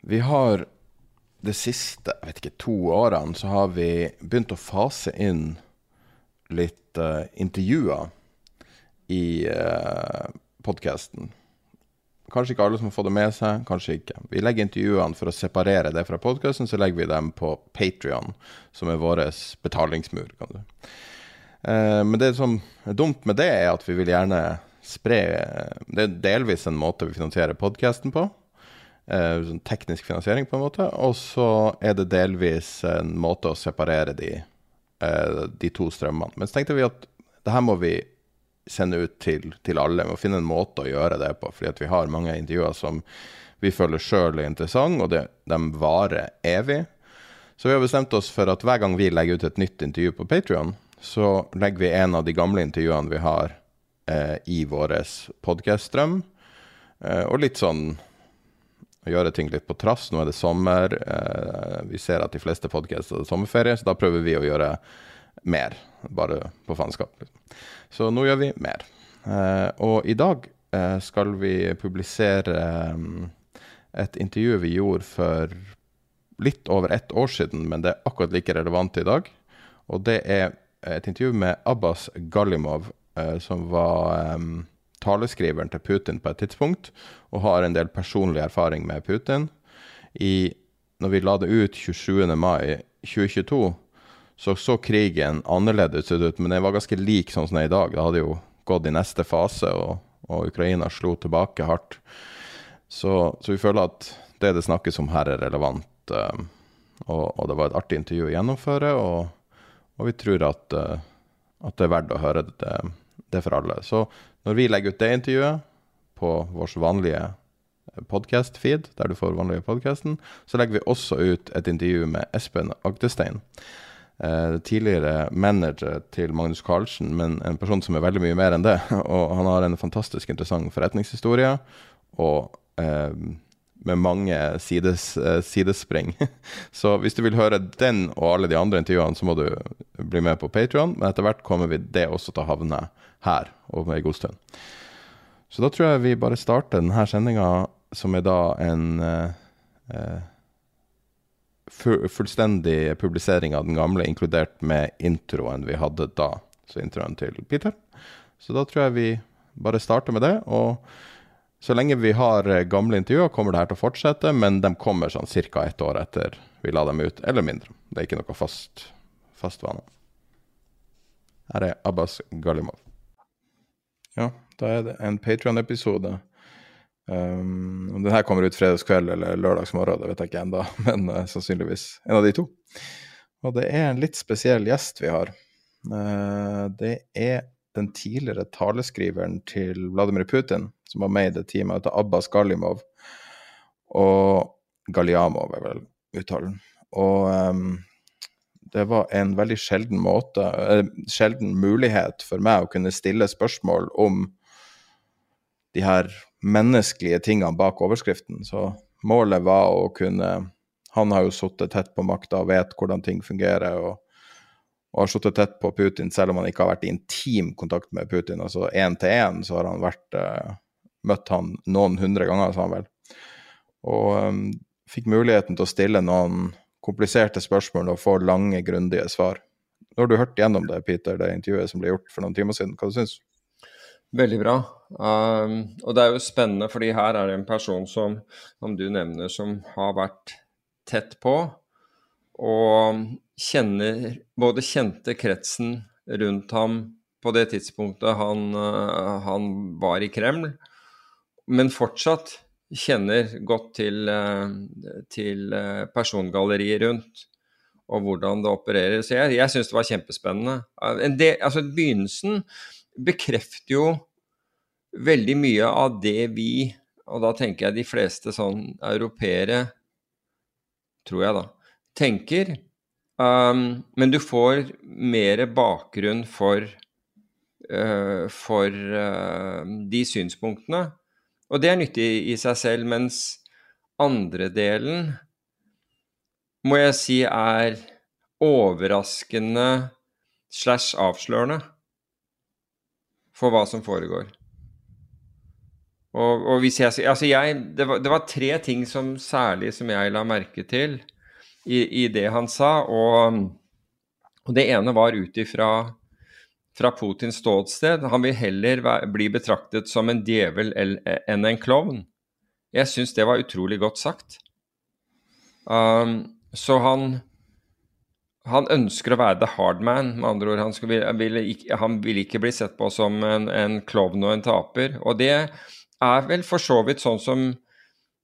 Vi har de siste jeg vet ikke, to årene så har vi begynt å fase inn litt uh, intervjuer i uh, podkasten. Kanskje ikke alle som har fått det med seg, kanskje ikke. Vi legger intervjuene for å separere det fra podkasten, så legger vi dem på Patrion, som er vår betalingsmur. kan du. Uh, men det som er dumt med det, er at vi vil gjerne spre Det er delvis en måte vi finansierer podkasten på. Eh, sånn teknisk finansiering, på en måte. Og så er det delvis en måte å separere de, eh, de to strømmene. Men så tenkte vi at det her må vi sende ut til, til alle. Vi må finne en måte å gjøre det på. Fordi vi har mange intervjuer som vi føler sjøl er interessante, og det, de varer evig. Så vi har bestemt oss for at hver gang vi legger ut et nytt intervju på Patrion, så legger vi en av de gamle intervjuene vi har eh, i vår podkast-strøm. Eh, og litt sånn å gjøre ting litt på trass. Nå er det sommer. Eh, vi ser at de fleste podkaster har sommerferie, så da prøver vi å gjøre mer. Bare på faenskap. Så nå gjør vi mer. Eh, og i dag eh, skal vi publisere et intervju vi gjorde for litt over ett år siden, men det er akkurat like relevant i dag. Og det er et intervju med Abbas Galimov, som var taleskriveren til Putin på et tidspunkt, og har en del personlig erfaring med Putin. I, når vi la det ut 27. mai 2022, så så krigen annerledes ut, men den var ganske lik sånn som den er i dag. Det hadde jo gått i neste fase, og, og Ukraina slo tilbake hardt. Så, så, vi føler at det det snakkes om her, er relevant. Um, og, og, det var et artig intervju å gjennomføre, og, og vi tror at, uh, at, det er verdt å høre det, det for alle. Så når vi legger ut det intervjuet på vår vanlige podcast-feed, der du får vanlige podkasten, så legger vi også ut et intervju med Espen Agdestein. Eh, tidligere manager til Magnus Carlsen, men en person som er veldig mye mer enn det. Og han har en fantastisk interessant forretningshistorie, og eh, med mange sides, eh, sidespring. så hvis du vil høre den og alle de andre intervjuene, så må du bli med på Patrion. Men etter hvert kommer vi det også til å havne her ei god stund. Så da tror jeg vi bare starter denne sendinga, som er da en eh, eh fullstendig publisering av den gamle, inkludert med introen vi hadde da. Så introen til Peter. Så da tror jeg vi bare starter med det. Og så lenge vi har eh, gamle intervjuer, kommer det her til å fortsette, men de kommer sånn ca. ett år etter vi la dem ut, eller mindre. Det er ikke noe fast, fast vane. Her er Abbas Galimov. Ja, da er det en Patrion-episode. Um, den her kommer ut fredagskveld eller lørdagsmorgen, det vet jeg ikke ennå, men uh, sannsynligvis en av de to. Og det er en litt spesiell gjest vi har. Uh, det er den tidligere taleskriveren til Vladimir Putin, som var med i det teamet, heter Abbas Galimov. Og Galiamov er vel uttalen. Og um, det var en veldig sjelden måte, eh, sjelden mulighet for meg å kunne stille spørsmål om de her menneskelige tingene bak overskriften. Så målet var å kunne Han har jo sittet tett på makta og vet hvordan ting fungerer, og, og har sittet tett på Putin selv om han ikke har vært i intim kontakt med Putin. Altså én til én så har han vært uh, Møtt han noen hundre ganger, sa han vel. Og um, fikk muligheten til å stille noen kompliserte spørsmål og få lange, grundige svar. Nå har du hørt gjennom det, Peter, det intervjuet som ble gjort for noen timer siden. Hva syns du? Veldig bra. Um, og det er jo spennende, fordi her er det en person som, som du nevner, som har vært tett på. Og kjenner Både kjente kretsen rundt ham på det tidspunktet han, uh, han var i Kreml, men fortsatt kjenner godt til, uh, til uh, persongalleriet rundt og hvordan det opererer. Så jeg, jeg syns det var kjempespennende. Det, altså Begynnelsen bekrefter jo veldig mye av det vi, og da tenker jeg de fleste sånn europeere, tror jeg da, tenker. Um, men du får mer bakgrunn for, uh, for uh, de synspunktene. Og det er nyttig i seg selv, mens andre delen må jeg si er overraskende slash avslørende for hva som foregår. Og, og hvis jeg, altså jeg det, var, det, var, tre ting som særlig som jeg la merke til i, i det han sa. Og, og det ene var ut ifra fra Putins ståsted. Han vil heller bli betraktet som en djevel enn en klovn. Jeg syns det var utrolig godt sagt. Um, så han han ønsker å være the hard man, med andre ord. Han, vil, vil ikke, vil ikke bli sett på som en, en klovn og en taper. Og det er vel for så vidt sånn som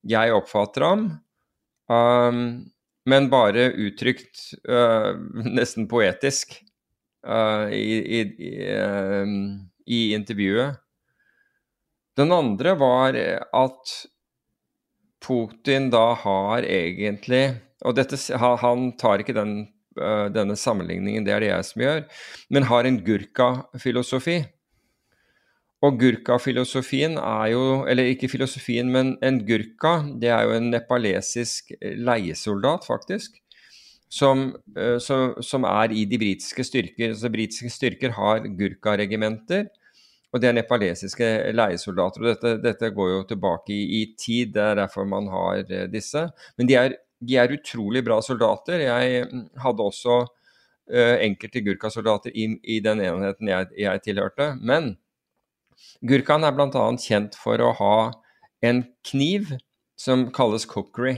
jeg oppfatter ham, um, men bare uttrykt uh, nesten poetisk uh, i, i, uh, i intervjuet. Den andre var at Putin da har egentlig og dette, han tar ikke den, uh, denne sammenligningen, det er det jeg som gjør, men har en gurka-filosofi. Og gurka-filosofien er jo Eller ikke filosofien, men en gurka, det er jo en nepalesisk leiesoldat, faktisk. Som, uh, som, som er i de britiske styrker. Så britiske styrker har gurka-regimenter. Og det er nepalesiske leiesoldater. og dette, dette, går jo tilbake i, i, tid, det er derfor man har uh, disse. Men de er de er utrolig bra soldater. Jeg mm, hadde også uh, enkelte Gurkha-soldater i, i, den enheten jeg, jeg tilhørte. Men Gurkhaen er bl.a. kjent for å ha en kniv som kalles cookery.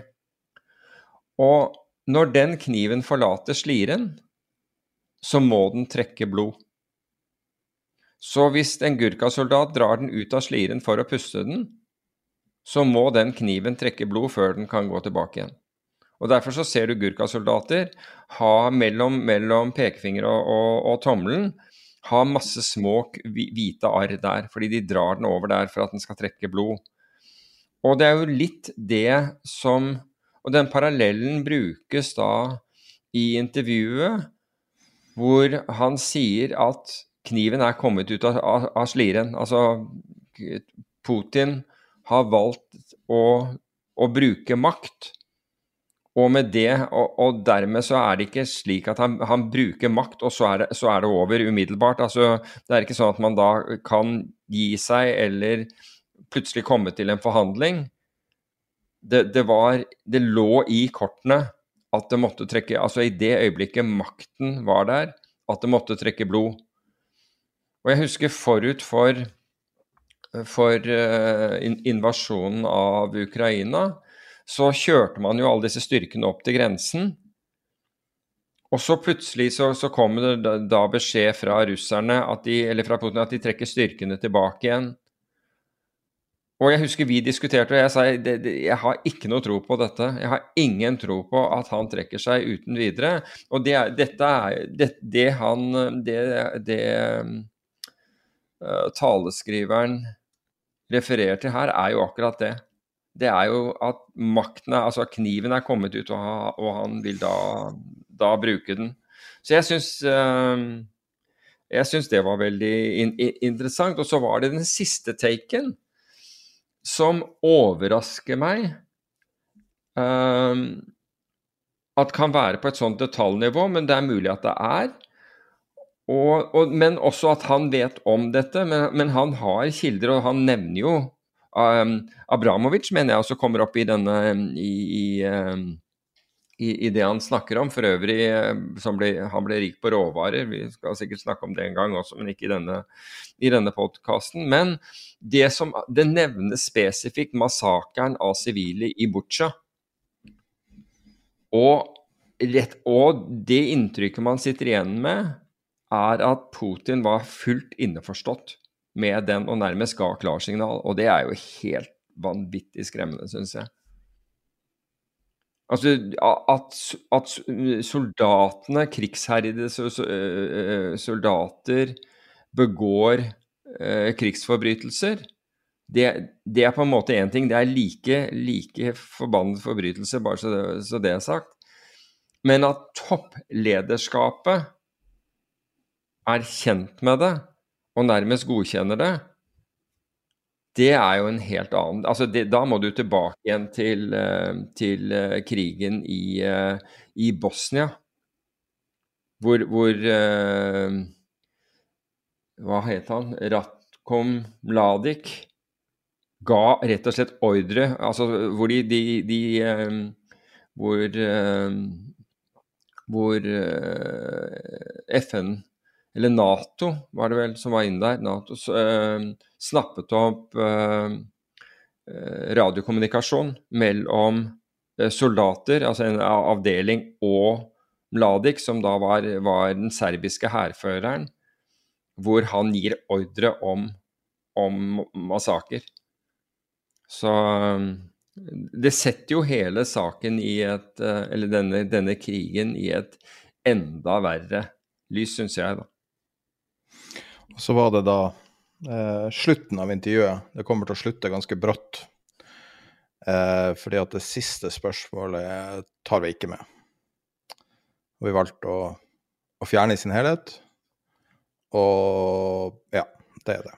Og når den kniven forlater sliren, så må den trekke blod. Så hvis en Gurkha-soldat drar den ut av sliren for å puste den, så må den kniven trekke blod før den kan gå tilbake igjen. Og Derfor så ser du Gurkha-soldater ha mellom, mellom pekefinger og, og, og, tommelen ha masse små hvite arr der, fordi de drar den over der for at den skal trekke blod. Og det er jo litt det som Og den parallellen brukes da i intervjuet, hvor han sier at kniven er kommet ut av, av, av sliren. Altså Putin har valgt å, å bruke makt og det, og, og, dermed så er det ikke slik at han, han bruker makt, og så er, det, så er, det, over umiddelbart. Altså, det er ikke sånn at man da kan gi seg eller plutselig komme til en forhandling. Det, det, var Det lå i kortene at det måtte trekke Altså i det øyeblikket makten var der, at det måtte trekke blod. Og jeg husker forut for, for uh, invasjonen av Ukraina, så kjørte man jo alle disse styrkene opp til grensen. Og så plutselig så, så kom det da beskjed fra russerne, de, eller fra Putin, at de trekker styrkene tilbake igjen. Og jeg husker vi diskuterte, og jeg sa det, jeg har ikke noe tro på dette. Jeg har ingen tro på at han trekker seg uten videre. Og det, dette er det, det han Det, det uh, taleskriveren refererer til her, er jo akkurat det det er jo at makten er, altså kniven er kommet ut, og, og han vil da, da, bruke den. Så jeg syns uh, jeg syns det var veldig in interessant. Og så var det den siste taken som overrasker meg. Um, at kan være på et sånt detaljnivå, men det er mulig at det er. Og, og, men også at han vet om dette. Men, men, han har kilder, og han nevner jo um, Abramovic mener jeg også kommer opp i denne i, i, um, i, i, det han snakker om. For øvrig, ble, han ble rik på råvarer. Vi skal sikkert snakke om det en gang også, men ikke i denne, i denne podkasten. Men det som det nevnes spesifikt massakren av sivile i Butsja. Og, og det inntrykket man sitter igjen med, er at Putin var fullt innforstått med den og nærmest ga klarsignal. Og det er jo helt vanvittig skremmende, syns jeg. Altså at, at soldatene, krigsherjede soldater, begår eh, krigsforbrytelser, det, det, er på en måte én ting. Det er like, like forbannet forbrytelse, bare så det, så det er sagt. Men at topplederskapet er kjent med det og nærmest godkjenner det, det er jo en helt annen altså det, Da må du tilbake igjen til, eh, til uh, krigen i, uh, i, Bosnia, hvor, hvor Hva het han? Ratkom Mladic ga rett og slett ordre altså hvor de, de, de Hvor hvor FN eller Nato var det vel som var inne der, Nato eh, snappet opp eh, radiokommunikasjon mellom soldater, altså en avdeling, og Mladic, som da var, var den serbiske hærføreren, hvor han gir ordre om, om massaker. Så det setter jo hele saken i et Eller denne, denne krigen i et enda verre lys, syns jeg, da. Så var det da eh, slutten av intervjuet. Det kommer til å slutte ganske brått. Eh, fordi at det siste spørsmålet tar vi ikke med. Og vi valgte å, å fjerne i sin helhet. Og ja, det er det.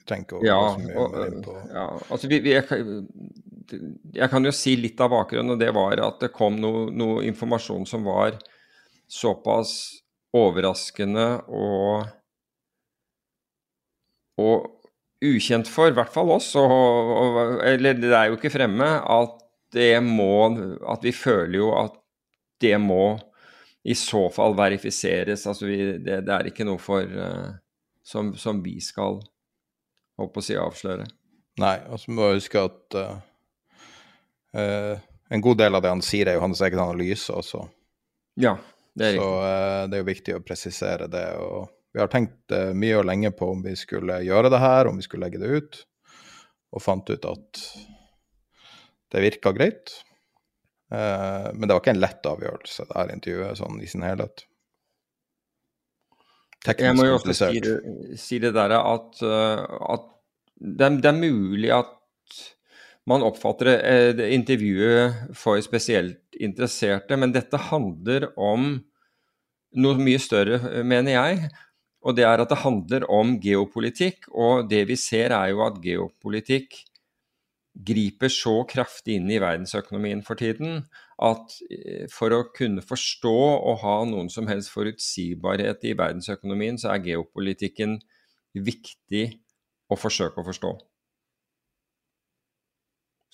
Vi trenger ikke å ja, gå så mye og, inn på ja, altså vi, vi, jeg, jeg, kan jo si litt av bakgrunnen, og det var at det kom noe, noe informasjon som var såpass overraskende og og ukjent for, i hvert fall oss, og, og, eller det er jo ikke fremme, at det må At vi føler jo at det må i så fall verifiseres. Altså vi, det, det, er ikke noe for uh, som, som, vi skal håpe å si avsløre. Nei, og så må vi huske at uh, uh, en god del av det han sier, er jo hans egen analyse også. Ja, det er riktig. Så det er jo viktig å presisere det. og vi har tenkt uh, mye og lenge på om vi skulle gjøre det her, om vi skulle legge det ut, og fant ut at det virka greit. Uh, men det var ikke en lett avgjørelse, det her intervjuet, sånn i sin helhet. Teknisk Jeg må jo også si det, si det der at, uh, at det, det, er, mulig at man oppfatter det, intervjuet for spesielt interesserte, men dette handler om noe mye større, mener jeg. Og det er at det handler om geopolitikk, og det vi ser er jo at geopolitikk griper så kraftig inn i verdensøkonomien for tiden at eh, for å kunne forstå og ha noen som helst forutsigbarhet i verdensøkonomien, så er geopolitikken viktig å forsøke å forstå.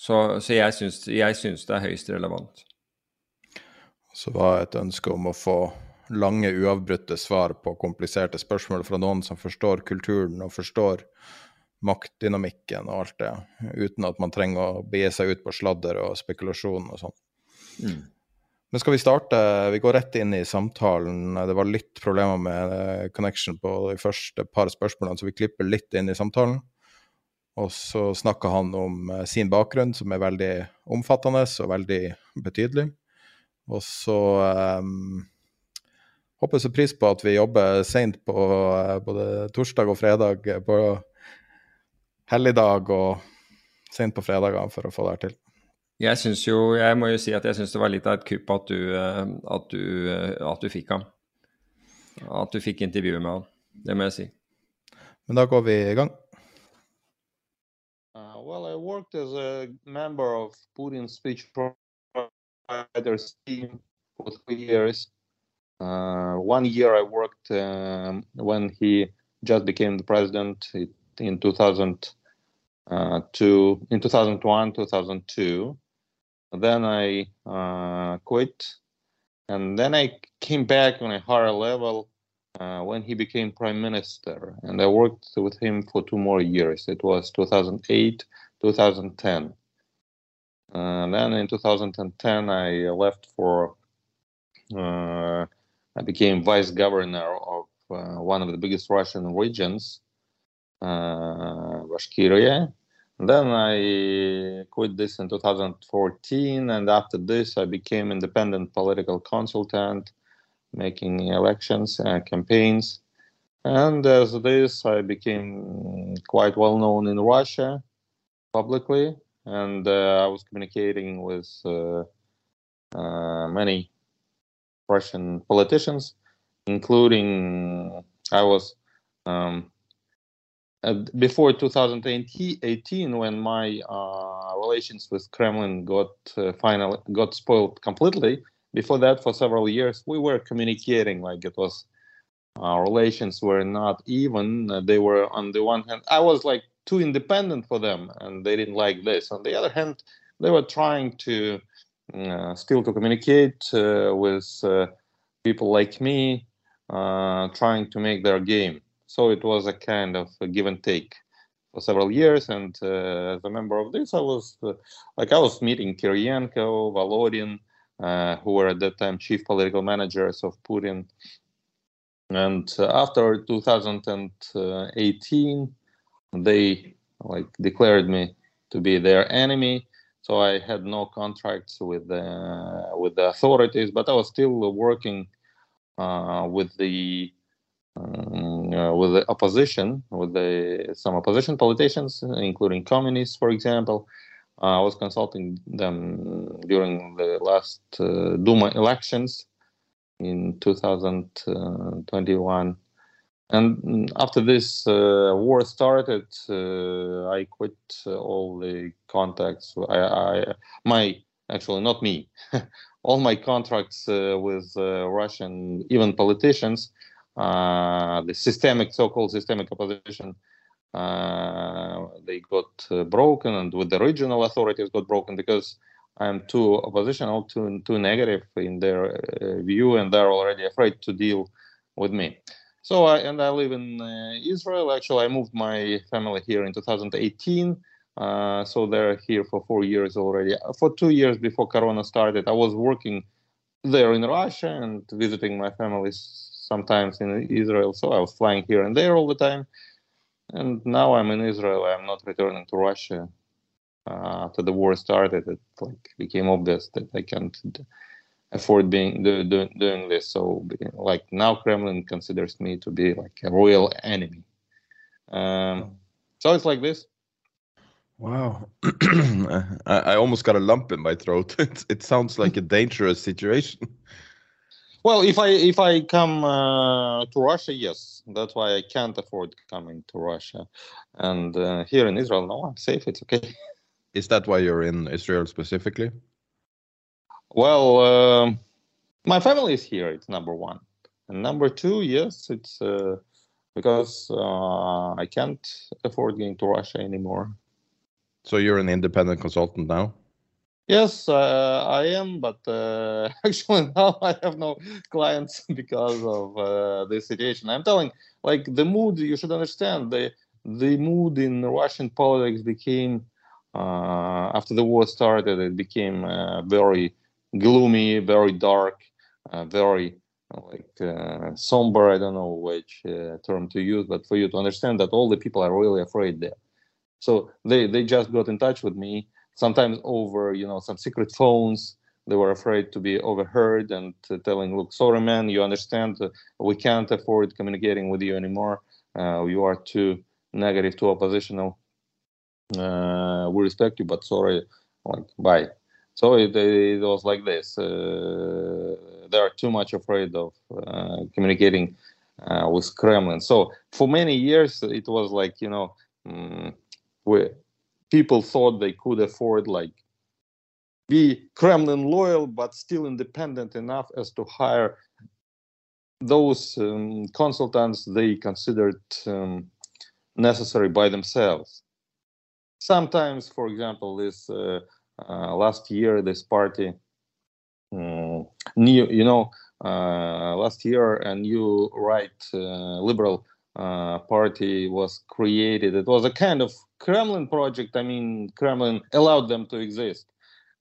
Så, så jeg, syns, jeg syns det er høyst relevant. Så var et ønske om å få lange, uavbrutte svar på kompliserte spørsmål fra noen som forstår kulturen og forstår maktdynamikken og alt det, uten at man trenger å begi seg ut på sladder og spekulasjon og sånn. Mm. Men skal vi starte? Vi går rett inn i samtalen. Det var litt problemer med eh, connection på de første par spørsmålene, så vi klipper litt inn i samtalen. Og så snakker han om eh, sin bakgrunn, som er veldig omfattende og veldig betydelig. Og så um, håper så pris på at vi jobber seint på eh, både torsdag og fredag, eh, på helligdag og seint på fredager for å få det her til. Jeg syns jo, jeg må jo si at jeg syns det var litt av et kupp at du, eh, at du, at du fikk ham. At du fikk intervjuet med han. Det må jeg si. Men da går vi i gang. Uh, well, I worked as a member of Putin's speech providers team for three years. Uh, one year I worked um, when he just became the president in 2000 uh, in 2001 2002 Then I uh, quit, and then I came back on a higher level uh, when he became prime minister, and I worked with him for two more years. It was 2008, 2010. And then in 2010, I left for. Uh, became vice governor of uh, one of the biggest Russian regions, uh, Bashkiria. Then I quit this in 2014, and after this, I became independent political consultant, making elections uh, campaigns. And as this, I became quite well known in Russia publicly, and uh, I was communicating with uh, uh, many Russian politicians, including I was um, before 2018 when my uh, relations with Kremlin got uh, finally got spoiled completely. Before that, for several years, we were communicating like it was our relations were not even. they were on the one hand, I was like too independent for them, and they didn't like this. On the other hand, they were trying to uh, still to communicate uh, with uh, people like me, uh, trying to make their game. So it was a kind of a give and take for several years. And uh, as a member of this, I was uh, like I was meeting Kiriyenko, Volodin, who were at that time chief political managers of Putin. And after 2018, they like declared me to be their enemy so I had no contracts with the with the authorities, but I was still working uh, with the um, uh, with the opposition, with the some opposition politicians, including communists, for example. Uh, I was consulting them during the last uh, Duma elections in 2021 and after this uh, war started, uh, I quit uh, all the contacts. I, I, my actually not me, all my contracts uh, with uh, Russian even politicians, uh, the systemic so-called systemic opposition, they got broken, and with the regional authorities got broken because I'm too oppositional, too too negative in their view, and they're already afraid to deal with me. So I and I live in uh, Israel. Actually, I moved my family here in 2018. Uh, so they're here for four years already. For two years before Corona started, I was working there in Russia and visiting my family sometimes in Israel. So I was flying here and there all the time. And now I'm in Israel. I'm not returning to Russia. Uh, after the war started, it like became obvious that I can't afford being do, do, doing this. So like now Kremlin considers me to be like a royal enemy. Um, so it's like this. Wow, I, I, almost got a lump in my throat. It, it sounds like a dangerous situation. Well, if I if I come uh, to Russia, yes, that's why I can't afford coming to Russia. And uh, here in Israel, no, I'm safe. It's okay. Is that why you're in Israel specifically? Well, uh, my family is here. It's number one, and number two, yes, it's uh, because uh, I can't afford going to Russia anymore. So you're an independent consultant now. Yes, uh, I am, but uh, actually now I have no clients because of uh, this situation. I'm telling, like the mood. You should understand the the mood in Russian politics became after the war started. It became very gloomy, very dark, uh, very like uh, somber. I don't know which uh, term to use, but for you to understand that all the people are really afraid there. So they they just got in touch with me sometimes over you know some secret phones. They were afraid to be overheard and telling, "Look, sorry, man, you understand, we can't afford communicating with you anymore. you are too negative, too oppositional. we respect you, but sorry, like bye." So it, it was like this. Uh, they are too much afraid of uh, communicating uh, with Kremlin. So for many years, it was like you know, um, people thought they could afford like be Kremlin loyal but still independent enough as to hire those um, consultants they considered um, necessary by themselves. Sometimes, for example, this uh, last year this party um, new you know uh, last year a new right uh, liberal uh, party was created. It was a kind of kremlin project. I mean kremlin allowed them to exist.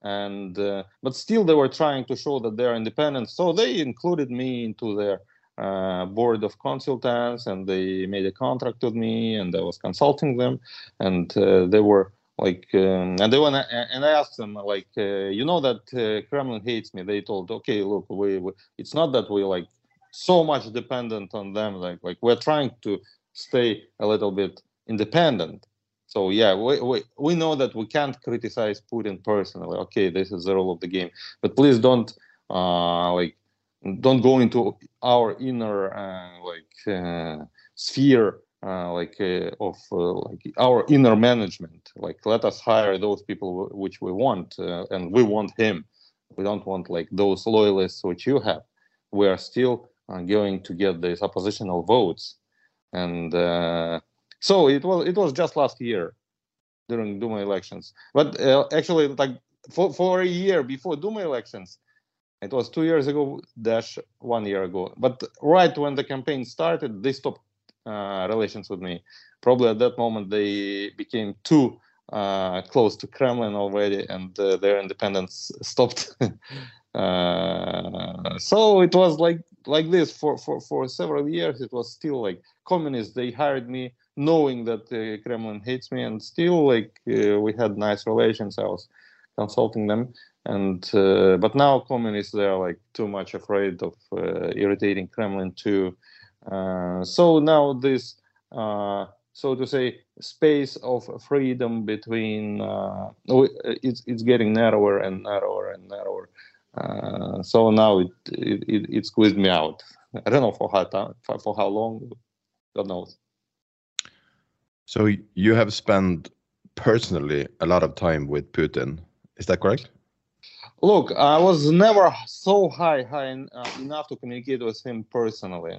And uh, but still they were trying to show that they're independent. So they included me into their uh, board of consultants and they made a contract with me and i was consulting them. And uh, they were like um, and they want and i asked them like uh, you know that uh, kremlin hates me? They told okay look we, we, it's not that we like so much dependent on them like like we're trying to stay a little bit independent. So yeah we, we, we know that we can't criticize putin personally. Okay this is the rule of the game. But please don't uh like don't go into our inner uh, like uh, sphere uh, like uh, of uh, like our inner management. Like let us hire those people which we want uh, and we want him. We don't want like those loyalists which you have. We are still going to get these oppositional votes. And so it was it was just last year during duma elections. But actually like for, for a year before duma elections it was two years ago dash one year ago. But right when the campaign started they stopped uh, relations with me. Probably at that moment they became too uh, close to kremlin already and uh, their independence stopped. Uh, so it was like like this. For, for for several years it was still like communists they hired me knowing that uh, kremlin hates me and still like uh, we had nice relations. I was consulting them and uh, but now communists they are like too much afraid of uh, irritating kremlin uh, so now this uh, so to say space of freedom between uh, it's it's getting narrower and narrower and narrower. Uh, so now it, it it it squeezed me out. I don't know for how time for, for how long god knows. So you have spent personally a lot of time with putin. Is that correct Look, I was never so high, high uh, enough to communicate with him personally.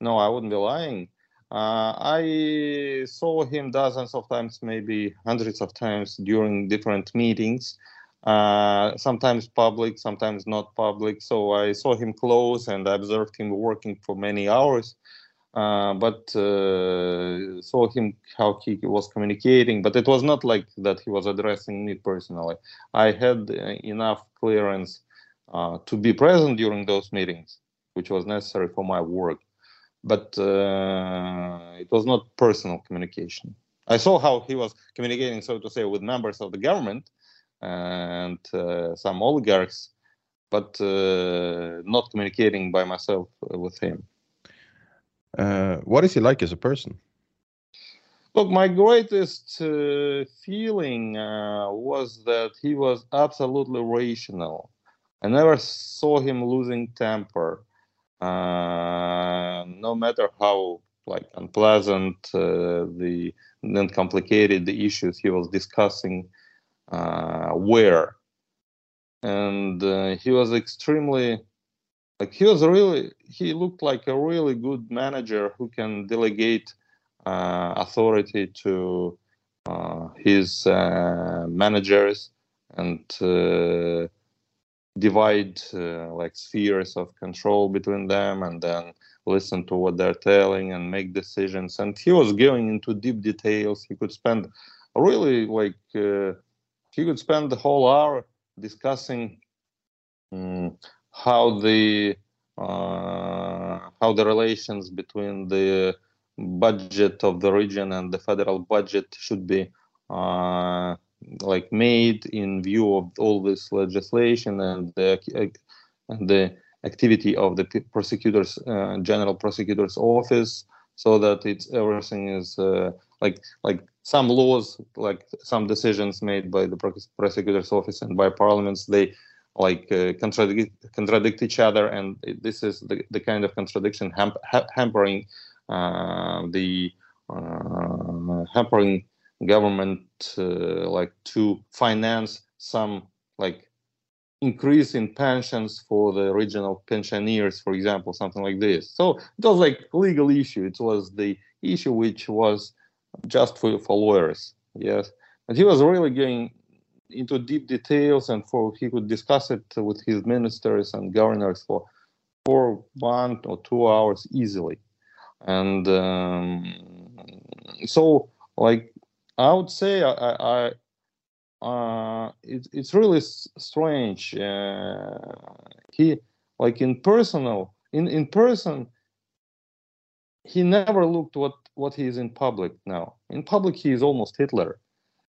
No, I wouldn't be lying. Uh, I saw him dozens of times, maybe hundreds of times during different meetings. Uh, sometimes public, sometimes not public. So I saw him close and I observed him working for many hours. Uh, but uh, saw him how he was communicating. But it was not like that he was addressing me personally. I had uh, enough clearance uh, to be present during those meetings, which was necessary for my work. But uh, it was not personal communication. I saw how he was communicating, so to say, with members of the government and some oligarchs, but not communicating by myself with him. Uh, what is he like as a person? Look, my greatest uh, feeling uh, was that he was absolutely rational. I never saw him losing temper, uh, no matter how like unpleasant uh, the then complicated the issues he was discussing were, and he was extremely like he was really he looked like a really good manager who can delegate uh, authority to uh, his uh, managers and uh, divide uh, like spheres of control between them and then listen to what they're telling and make decisions. And he was going into deep details. He could spend really like uh, he could spend the whole hour discussing um, how the uh, how the relations between the budget of the region and the federal budget should be uh, like made in view of all this legislation and the, and the activity of the prosecutors uh, general prosecutor's office so that it's everything is uh, like like some laws like some decisions made by the prosecutor's office and by parliaments they like uh, contradict contradict each other, and this is the, the kind of contradiction hamp ha hampering uh, the uh, hampering government uh, like to finance some like increase in pensions for the regional pensioners, for example, something like this. So it was like legal issue. It was the issue which was just for, for lawyers. Yes, and he was really going into deep details and for he could discuss it with his ministers and governors for for one or two hours easily. And um, so like i would say i, I uh, it, it's really strange uh, he like in personal in in person he never looked what what he is in public now. In public he is almost hitler.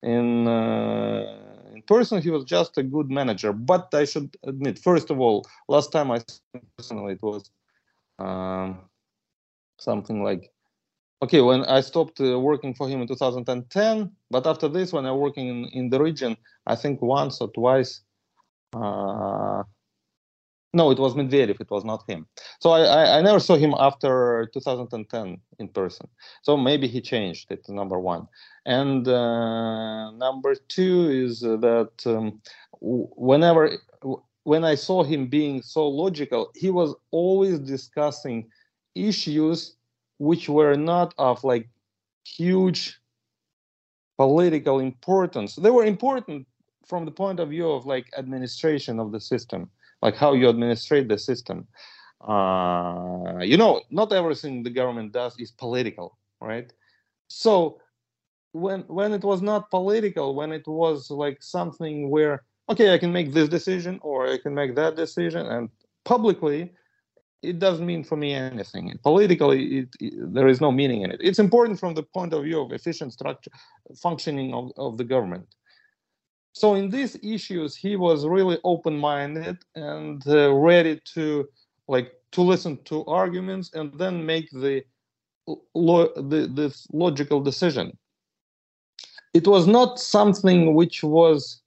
In uh, in person he was just a good manager. But i should admit first of all last time i personally it was um, something like okay when i stopped uh, working for him in 2010 but after this when i'm working in, in the region i think once or twice uh, no, it was Medvedev. It was not him. So I, I, I, never saw him after 2010 in person. So maybe he changed. It's number one. And uh, number two is that um, whenever when I saw him being so logical, he was always discussing issues which were not of like huge political importance. They were important from the point of view of like administration of the system like how you administrate the system. Uh, you know, not everything the government does is political, right? So when when it was not political, when it was like something where okay, I can make this decision or I can make that decision, and publicly, it doesn't mean for me anything. Politically, it, it, there is no meaning in it. It's important from the point of view of efficient structure functioning of, of the government. So in these issues, he was really open-minded and uh, ready to like to listen to arguments and then make the, lo- the this logical decision. It was not something which was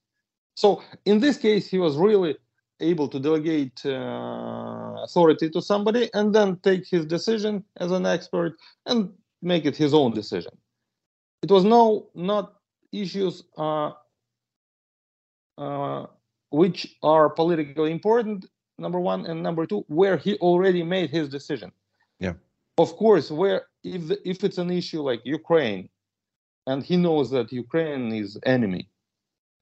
so. In this case, he was really able to delegate uh, authority to somebody and then take his decision as an expert and make it his own decision. It was no not issues uh, which are politically important number one and number two where he already made his decision. Yeah. Of course where if the, if it's an issue like ukraine and he knows that ukraine is enemy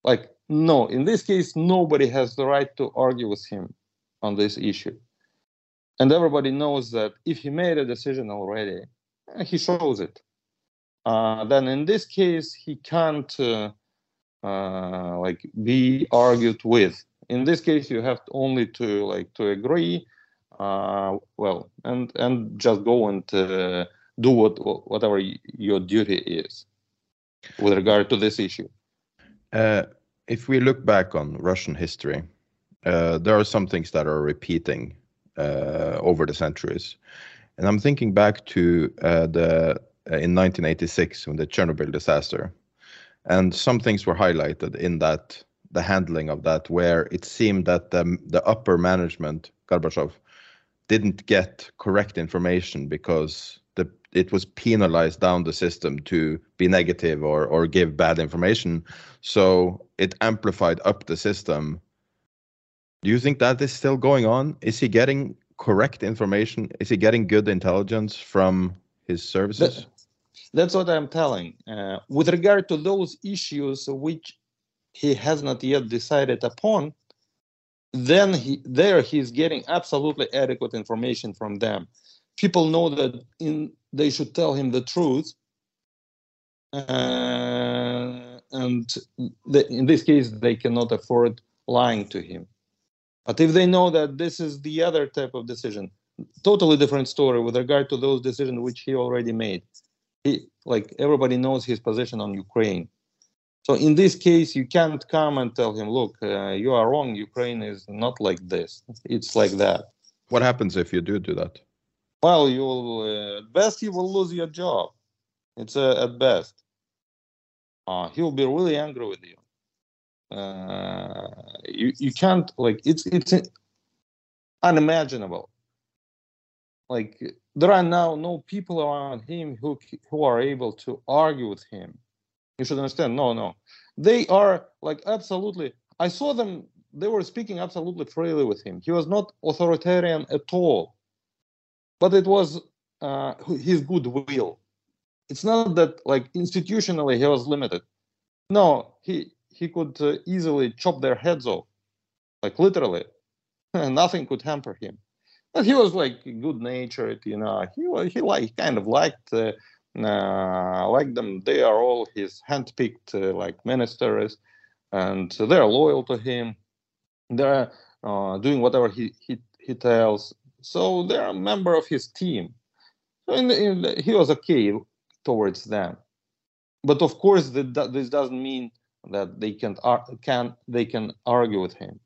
like no in this case nobody has the right to argue with him on this issue. And everybody knows that if he made a decision already he shows it. Uh, then in this case he can't uh, uh, like be argued with. In this case, you have only to like to agree. Uh, well, and and just go and uh, do what whatever your duty is with regard to this issue. Uh, if we look back on Russian history, uh, there are some things that are repeating over the centuries, and I'm thinking back to the in 1986 when the Chernobyl disaster and some things were highlighted in that the handling of that where it seemed that the, the upper management gorbachev didn't get correct information because the it was penalized down the system to be negative or or give bad information. So it amplified up the system. Do you think that is still going on? Is he getting correct information? Is he getting good intelligence from his services that's what I'm telling. Uh, with regard to those issues which he has not yet decided upon, then he, there he's getting absolutely adequate information from them. People know that in, they should tell him the truth. Uh, and the, in this case, they cannot afford lying to him. But if they know that this is the other type of decision, totally different story with regard to those decisions which he already made he like everybody knows his position on Ukraine. So in this case, you can't come and tell him, "Look, uh, you are wrong. Ukraine is not like this. It's like that." What happens if you do do that? Well, you will uh, at best you will lose your job. It's uh, at best. Uh, he will be really angry with you. Uh, you you can't like it's it's unimaginable. Like there are now no people around him who who are able to argue with him. You should understand. No, no, they are like absolutely. I saw them. They were speaking absolutely freely with him. He was not authoritarian at all, but it was uh, his goodwill. It's not that like institutionally he was limited. No, he he could uh, easily chop their heads off, like literally. Nothing could hamper him. But he was like good natured, you know. He was he like kind of liked uh, uh, liked them. They are all his handpicked uh, like ministers, and they're loyal to him. They're uh, doing whatever he, he he tells. So they're a member of his team. So in the, in the, he was okay towards them. But of course, the, this doesn't mean that they can can they can argue with him.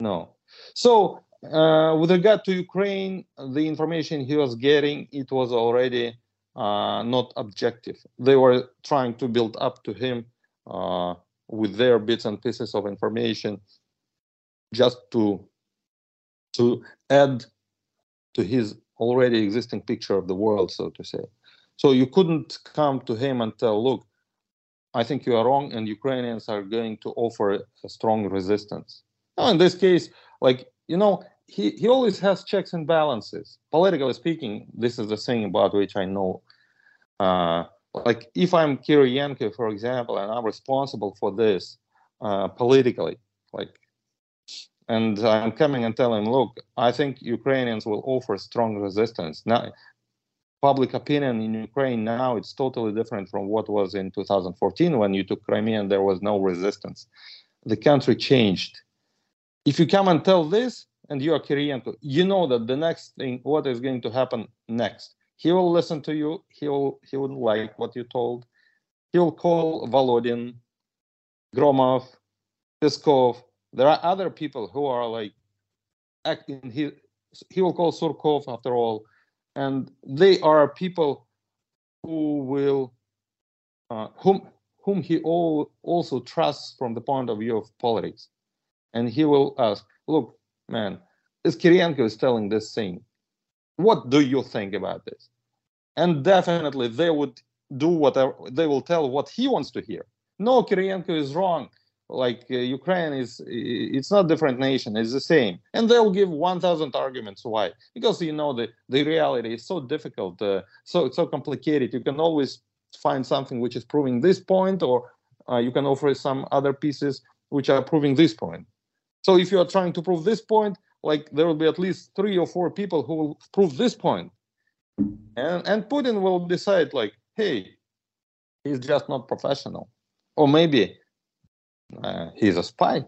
No. So uh, with regard to Ukraine, the information he was getting it was already uh, not objective. They were trying to build up to him uh, with their bits and pieces of information, just to to add to his already existing picture of the world, so to say. So you couldn't come to him and tell, look, I think you are wrong, and Ukrainians are going to offer a strong resistance. Now, in this case, like you know, he, he always has checks and balances. Politically speaking, this is the thing about which I know. Uh, like if I'm Kiriyenko, for example, and I'm responsible for this uh, politically, like, and I'm coming and telling, look, I think Ukrainians will offer strong resistance. Now, public opinion in Ukraine now it's totally different from what was in 2014 when you took Crimea and there was no resistance. The country changed. If you come and tell this, and you are Kiriyenko, you know that the next thing, what is going to happen next? He will listen to you. He will he wouldn't like what you told. He will call Volodin, Gromov, Peskov. There are other people who are like acting. He he will call Surkov after all and they are people who will uh, whom whom he all, also trusts from the point of view of politics and he will ask look man this Kiriyenko is telling this thing what do you think about this? And definitely they would do whatever they will tell what he wants to hear. No Kiriyenko is wrong. Like uh, Ukraine is it's not different nation it's the same. And they'll give 1000 arguments why. Because you know the the reality is so difficult uh, so it's so complicated. You can always find something which is proving this point or uh, you can offer some other pieces which are proving this point so if you are trying to prove this point like there will be at least three or four people who will prove this point. And and Putin will decide like hey he's just not professional. Or maybe uh, he's a spy.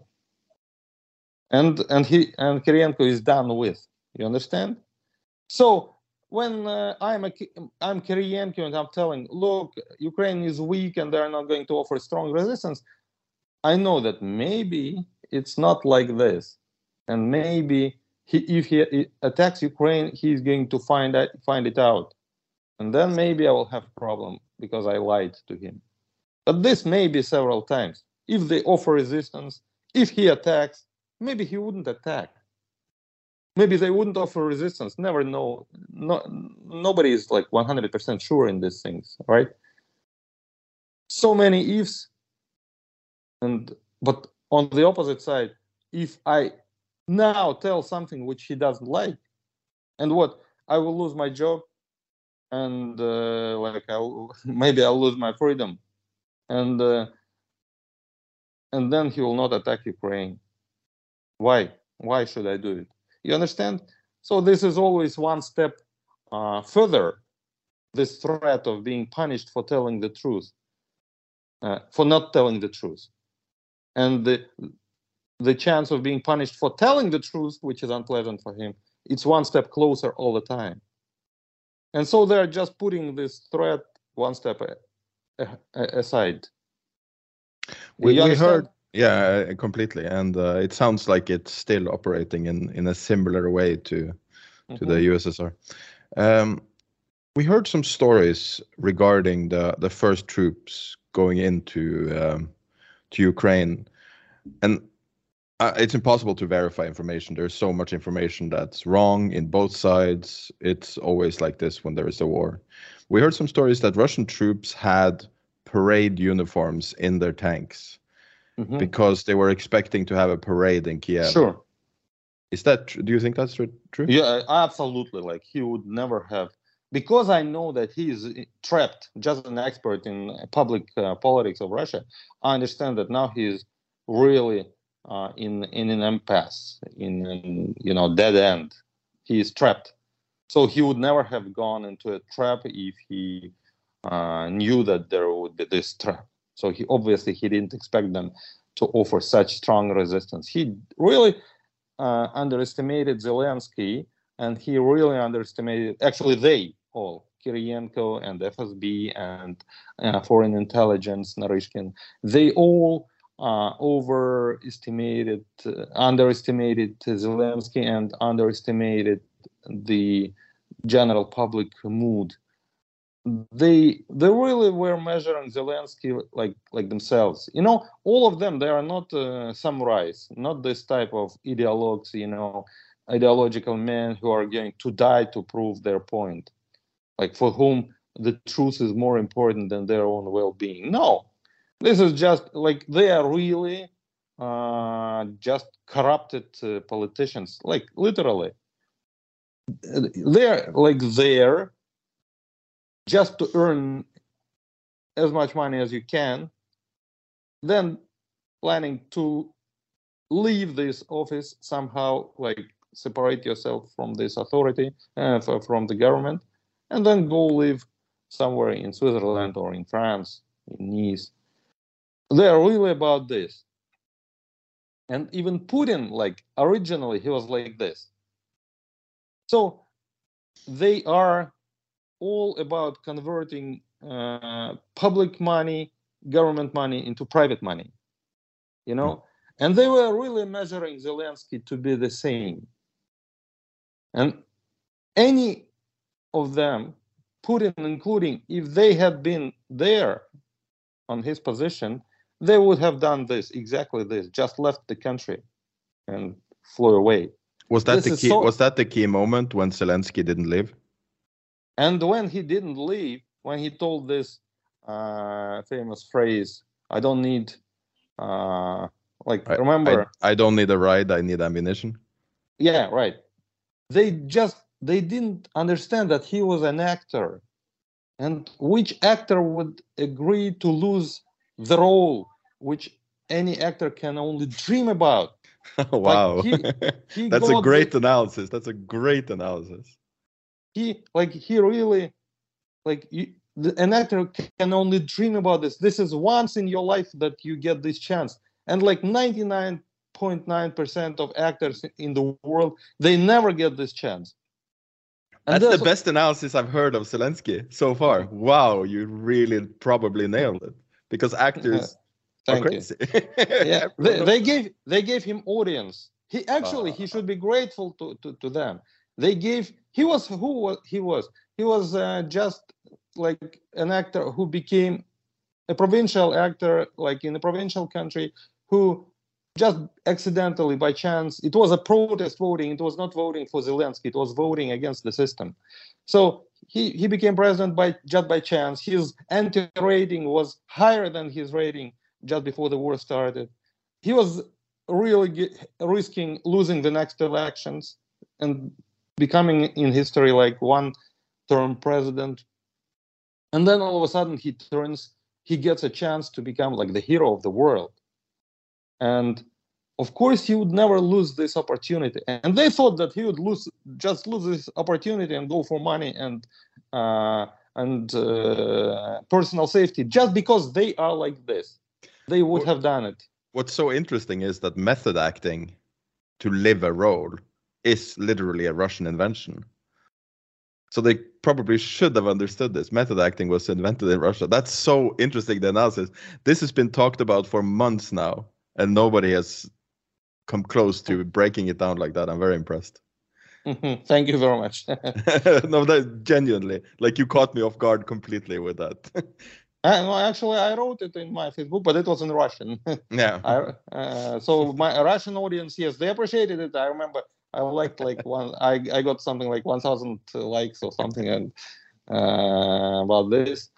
And and he and Kiriyenko is done with. You understand? So when uh, I'm a I'm Kiriyenko and I'm telling look Ukraine is weak and they're not going to offer strong resistance I know that maybe it's not like this and maybe he, if he attacks Ukraine he's going to find out, find it out and then maybe I will have a problem because I lied to him but this may be several times if they offer resistance, if he attacks, maybe he wouldn't attack. Maybe they wouldn't offer resistance. Never know. No, nobody is like 100% sure in these things, right? So many ifs. And but on the opposite side, if I now tell something which he doesn't like, and what I will lose my job, and uh, like I'll, maybe I'll lose my freedom, and uh, and then he will not attack Ukraine. Why? Why should I do it? You understand? So this is always one step uh, further. This threat of being punished for telling the truth, uh, for not telling the truth, and the the chance of being punished for telling the truth, which is unpleasant for him, it's one step closer all the time. And so they're just putting this threat one step aside. We, we heard, yeah, completely, and uh, it sounds like it's still operating in in a similar way to to the mm-hmm. USSR. Um, we heard some stories regarding the the first troops going into um, to Ukraine, and uh, it's impossible to verify information. There's so much information that's wrong in both sides. It's always like this when there is a war. We heard some stories that Russian troops had parade uniforms in their tanks mm-hmm. because they were expecting to have a parade in Kiev. Sure. Is that true? Do you think that's true? Yeah, absolutely. Like he would never have because I know that he is trapped, just an expert in public uh, politics of Russia, I understand that now he is really uh, in in an impasse, in, in you know dead end. He is trapped, so he would never have gone into a trap if he uh, knew that there would be this trap. So he obviously he didn't expect them to offer such strong resistance. He really uh, underestimated Zelensky, and he really underestimated. Actually, they all Kiriyenko and FSB and uh, Foreign Intelligence, Naryshkin, they all uh, overestimated, uh, underestimated Zelensky and underestimated the general public mood. They they really were measuring Zelensky like like themselves. You know, all of them they are not uh, samurais, not this type of ideologues. You know, ideological men who are going to die to prove their point, like for whom the truth is more important than their own well-being. No, this is just like they are really uh, just corrupted uh, politicians, like literally. They're like there just to earn as much money as you can, then planning to leave this office somehow, like separate yourself from this authority, uh, from the government, and then go live somewhere in Switzerland or in France, in Nice, they are really about this. And even Putin, like originally, he was like this. So they are all about converting uh, public money, government money into private money, you know? And they were really measuring Zelensky to be the same. And any of them, Putin including, if they had been there on his position, they would have done this exactly this just left the country and flew away. Was that this the key so... was that the key moment when zelensky didn't leave? And when he didn't leave when he told this uh, famous phrase i don't need uh, like I, remember? I, I don't need a ride i need ammunition. Yeah right. They just they didn't understand that he was an actor and which actor would agree to lose the role which any actor can only dream about. wow, he, he that's a great the, analysis. That's a great analysis. He like he really like you, an actor can only dream about this. This is once in your life that you get this chance, and like ninety nine point nine percent of actors in the world they never get this chance. And That's the best analysis I've heard of Zelensky so far. Wow, you really probably nailed it because actors Thank you. yeah, they, they, gave they gave him audience. He actually uh, he should be grateful to, to, to them. They gave he was who was he was? He was uh, just like an actor who became a provincial actor like in a provincial country who just accidentally by chance it was a protest voting. It was not voting for zelensky. It was voting against the system. So he, he became president by just by chance his anti rating was higher than his rating just before the war started. He was really get, risking losing the next elections and becoming in history like one term president. And then all of a sudden he turns, he gets a chance to become like the hero of the world. And of course he would never lose this opportunity. And they thought that he would lose just lose this opportunity and go for money and uh, and uh, personal safety just because they are like this they would what, have done it. What's so interesting is that method acting to live a role is literally a Russian invention. So they probably should have understood this. Method acting was invented in Russia. That's so interesting, the analysis. This has been talked about for months now, and nobody has come close to breaking it down like that. I'm very impressed. Mm-hmm. Thank you very much. no, that genuinely, like you caught me off guard completely with that. Uh, no, actually, I wrote it in my Facebook, but it was in Russian. yeah. I, uh, so my Russian audience, yes, they appreciated it. I remember I liked like one. I I got something like 1,000 likes or something and uh, about this.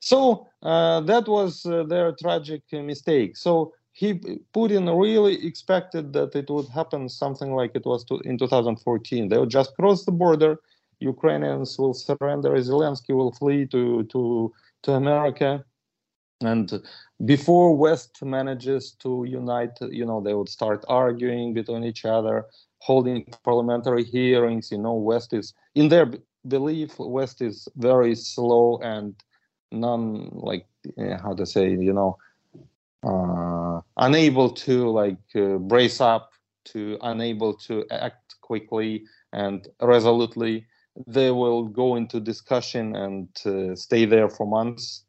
So uh, that was uh, their tragic mistake. So he Putin really expected that it would happen something like it was to, in 2014. They would just cross the border Ukrainians will surrender, Zelensky will flee to to to America, and before West manages to unite, you know, they would start arguing between each other, holding parliamentary hearings. You know, West is in their belief, West is very slow and non like eh, how to say, you know, uh, unable to like uh, brace up, to unable to act quickly and resolutely. They will go into discussion and uh, stay there for months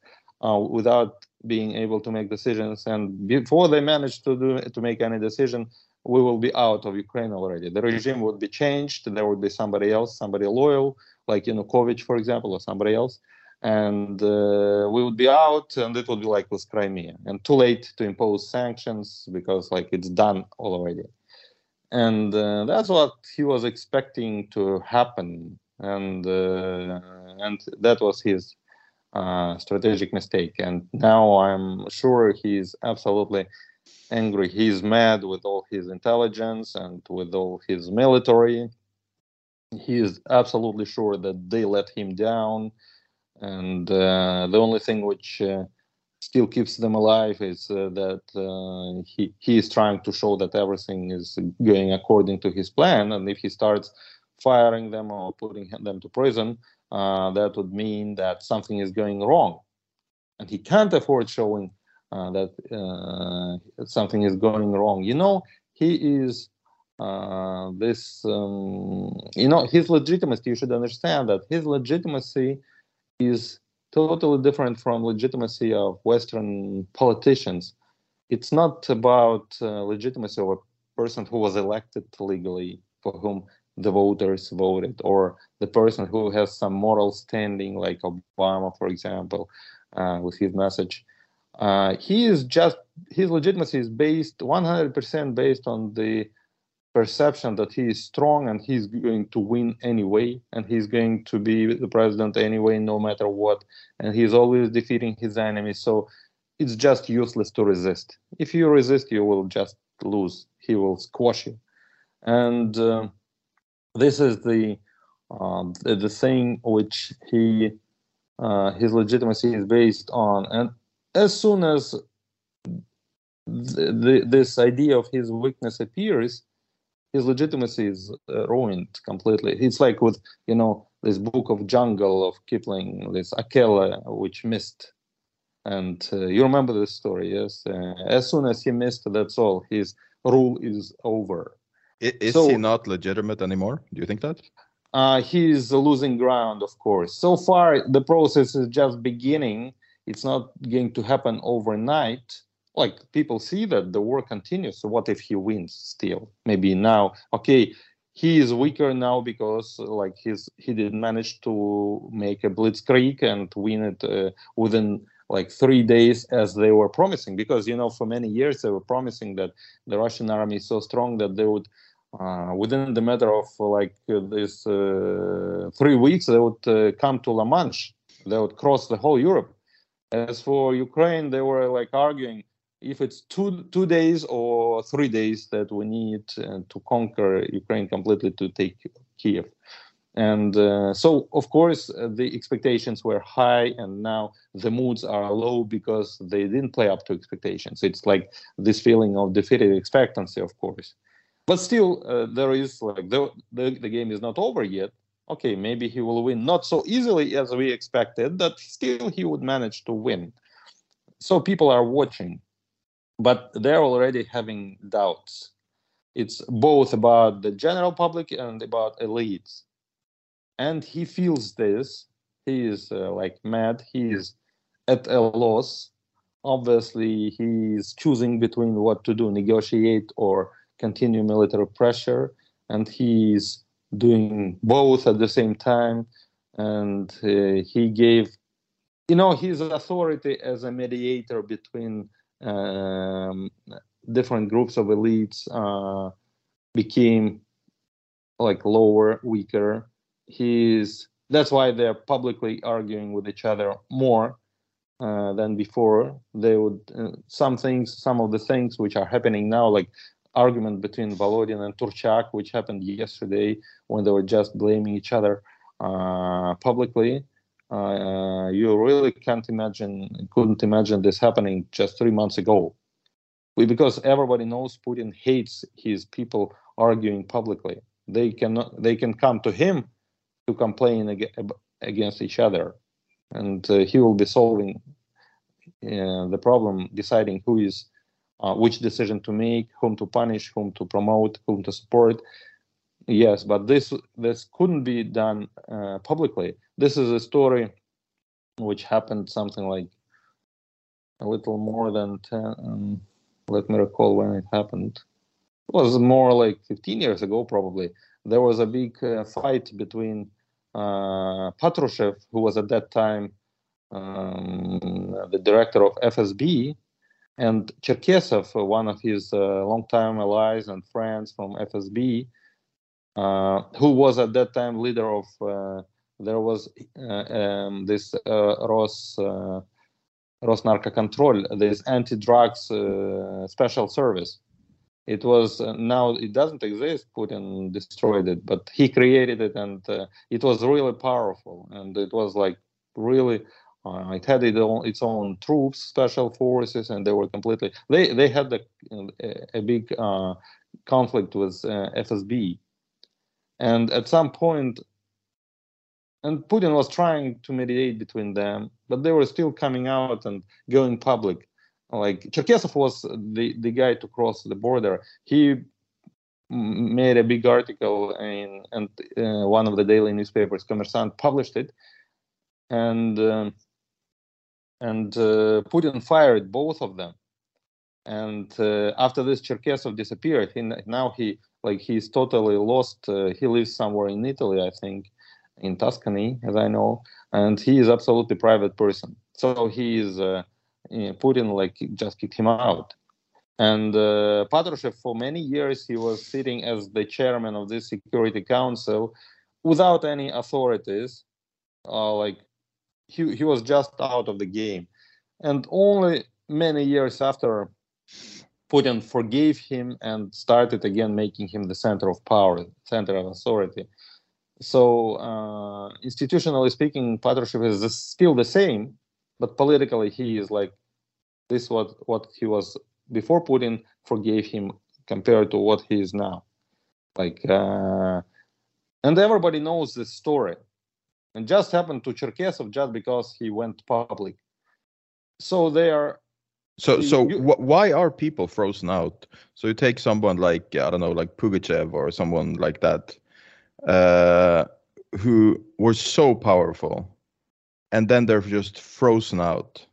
uh, without being able to make decisions. And before they manage to do to make any decision, we will be out of Ukraine already. The regime would be changed. There would be somebody else, somebody loyal, like you Yanukovych, for example, or somebody else and uh, we would be out and it would be like with crimea. And too late to impose sanctions because like it's done already and uh, that's what he was expecting to happen. And uh, and that was his uh, strategic mistake. And now i'm sure he's absolutely angry. He's mad with all his intelligence and with all his military. He is absolutely sure that they let him down and uh, the only thing which uh, still keeps them alive is uh, that uh, he he is trying to show that everything is going according to his plan, and if he starts firing them or putting them to prison, uh, that would mean that something is going wrong, and he can't afford showing uh, that something is going wrong. You know, he is. this um, you know his legitimacy you should understand that his legitimacy is totally different from legitimacy of Western politicians. It's not about uh, legitimacy of a person who was elected legally, for whom the voters voted, or the person who has some moral standing, like Obama, for example, uh, with his message. Uh, he is just his legitimacy is based 100% based on the perception that he is strong and he's going to win anyway and he's going to be the president anyway no matter what. And he's always defeating his enemies. So it's just useless to resist. If you resist you will just lose. He will squash you. And uh, this is the, uh, the, thing which he uh, his legitimacy is based on. And as soon as this idea of his weakness appears his legitimacy is uh, ruined completely. It's like with you know this book of Jungle of Kipling, this Akela which missed, and uh, you remember this story, yes? Uh, as soon as he missed, that's all. His rule is over. Is, so, he not legitimate anymore? Do you think that? Uh, he's losing ground, of course. So far, the process is just beginning. It's not going to happen overnight like people see that the war continues so what if he wins still? Maybe now okay he is weaker now because like he's he didn't manage to make a blitzkrieg and win it uh, within like three days as they were promising. Because you know for many years they were promising that the russian army is so strong that they would uh, within the matter of like uh, this uh, three weeks they would uh, come to la manche. They would cross the whole europe. As for ukraine they were like arguing if it's two two days or three days that we need uh, to conquer Ukraine completely to take Kiev. And uh, so, of course, uh, the expectations were high, and now the moods are low because they didn't play up to expectations. It's like this feeling of defeated expectancy, of course. But still, uh, there is like the, the the game is not over yet. Okay, maybe he will win, not so easily as we expected, but still he would manage to win. So people are watching but they're already having doubts. It's both about the general public and about elites. And he feels this. He is uh, like mad. He is at a loss. Obviously, he is choosing between what to do negotiate or continue military pressure. And he's doing both at the same time. And uh, he gave, you know, his authority as a mediator between um, different groups of elites uh, became like lower, weaker. He's that's why they're publicly arguing with each other more uh, than before. They would uh, some things, some of the things which are happening now, like argument between Volodin and Turchak, which happened yesterday when they were just blaming each other, uh, publicly. Uh, you really can't imagine, couldn't imagine this happening just three months ago. Because everybody knows Putin hates his people arguing publicly. They cannot, they can come to him to complain ag- against each other, and uh, he will be solving uh, the problem, deciding who is, uh, which decision to make, whom to punish, whom to promote, whom to support. Yes, but this this couldn't be done uh, publicly. This is a story which happened something like a little more than ten. Um, let me recall when it happened. It was more like 15 years ago, probably. There was a big uh, fight between uh, Patrushev, who was at that time um, the director of FSB, and Cherkesov, one of his uh, longtime allies and friends from FSB, uh, who was at that time leader of uh, there was uh, um, this Ros Rosnarkocontrol, this anti-drugs special service. It was now it doesn't exist. Putin destroyed it, but he created it, and it was really powerful, and it was like really uh, it had its own, its own, troops, special forces, and they were completely. They they had a, a big uh, conflict with uh, FSB, and at some point, and Putin was trying to mediate between them, but they were still coming out and going public. Like Cherkesov was the, the guy to cross the border. He made a big article in and uh, one of the daily newspapers, Kommersant, published it, and um, and uh, Putin fired both of them. And uh, after this, Cherkesov disappeared. He, now he like he's totally lost. Uh, he lives somewhere in Italy, I think, in Tuscany, as I know, and he is absolutely private person. So he is uh, Putin like just kicked him out. And uh, Patrushev, for many years, he was sitting as the chairman of this Security Council without any authorities. Uh, like he, he was just out of the game. And only many years after Putin forgave him and started again making him the center of power, center of authority. So, uh, institutionally speaking, Patrushev is still the same, but politically he is like this. What what he was before Putin forgave him compared to what he is now. Like, uh, and everybody knows this story. And just happened to Cherkesov just because he went public. So they are so, so you, why are people frozen out? So you take someone like I don't know, like Pugachev or someone like that, uh, who were so powerful, and then they're just frozen out,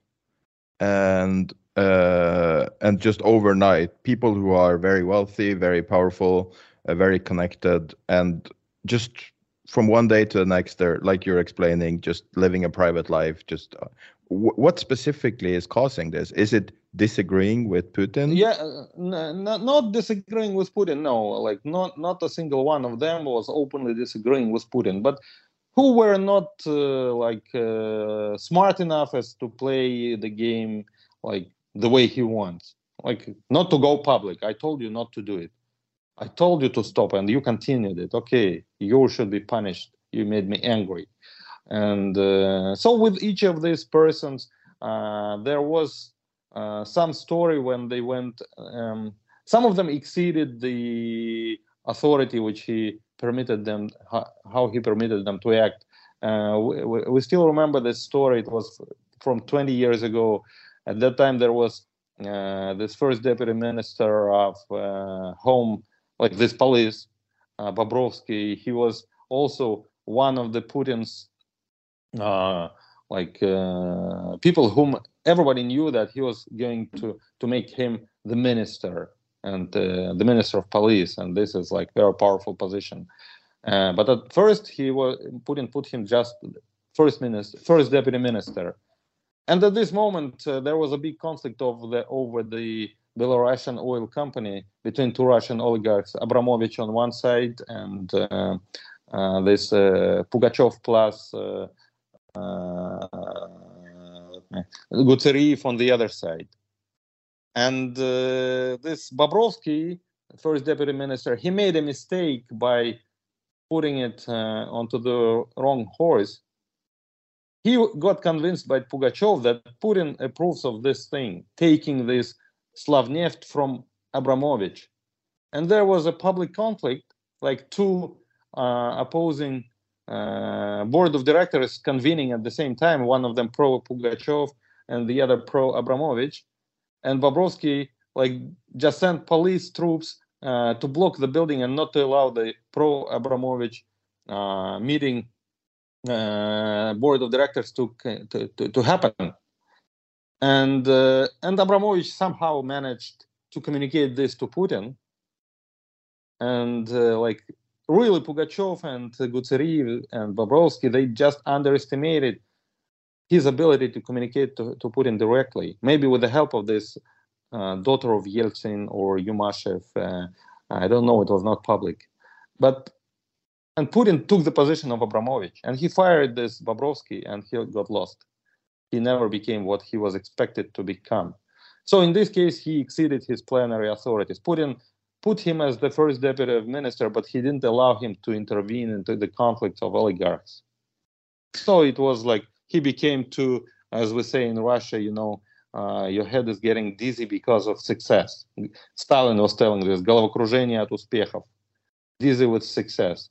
and uh, and just overnight, people who are very wealthy, very powerful, uh, very connected, and just from one day to the next, they're like you're explaining, just living a private life, just uh, what specifically is causing this? Is it disagreeing with Putin? Yeah, uh, not disagreeing with Putin. No, like not not a single one of them was openly disagreeing with Putin, but who were not uh, like uh, smart enough as to play the game like the way he wants, like not to go public. I told you not to do it. I told you to stop, and you continued it. Okay, you should be punished. You made me angry and uh, so with each of these persons uh, there was some story when they went um, some of them exceeded the authority which he permitted them how, he permitted them to act. Uh, we, we, still remember this story. It was from 20 years ago. At that time there was uh, this first deputy minister of uh, home like this police Bobrovsky. He was also one of the Putin's uh, like uh, people whom everybody knew that he was going to to make him the minister and uh, the minister of police, and this is like very powerful position. Uh, but at first, he was Putin put him just first minister, first deputy minister, and at this moment uh, there was a big conflict over the over the Belarusian oil company between two Russian oligarchs, Abramovich on one side and uh, this Pugachev plus uh, on the other side. And uh, this Bobrovsky, first deputy minister, he made a mistake by putting it uh, onto the wrong horse, he got convinced by Pugachev that Putin approves of this thing, taking this Slavneft from Abramovich. And there was a public conflict, like two uh, opposing uh, board of directors convening at the same time, one of them pro Pugachev and the other pro Abramovich. And Bobrovsky like just sent police troops uh, to block the building and not to allow the pro Abramovich uh, meeting uh, board of directors to, to, to, to happen. And, uh, and Abramovich somehow managed to communicate this to Putin. And uh, like really Pugachev and Gutseriev and Bobrovsky, they just underestimated his ability to communicate to, to Putin directly, maybe with the help of this uh, daughter of Yeltsin or Yumashev. Uh, I don't know, it was not public. But and Putin took the position of Abramovich and he fired this Bobrovsky and he got lost. He never became what he was expected to become. So in this case, he exceeded his plenary authorities. Putin put him as the first deputy minister, but he didn't allow him to intervene into the conflicts of oligarchs. So it was like he became too, as we say in Russia, you know, uh, your head is getting dizzy because of success. Stalin was telling this, головокружение от успехов, dizzy with success.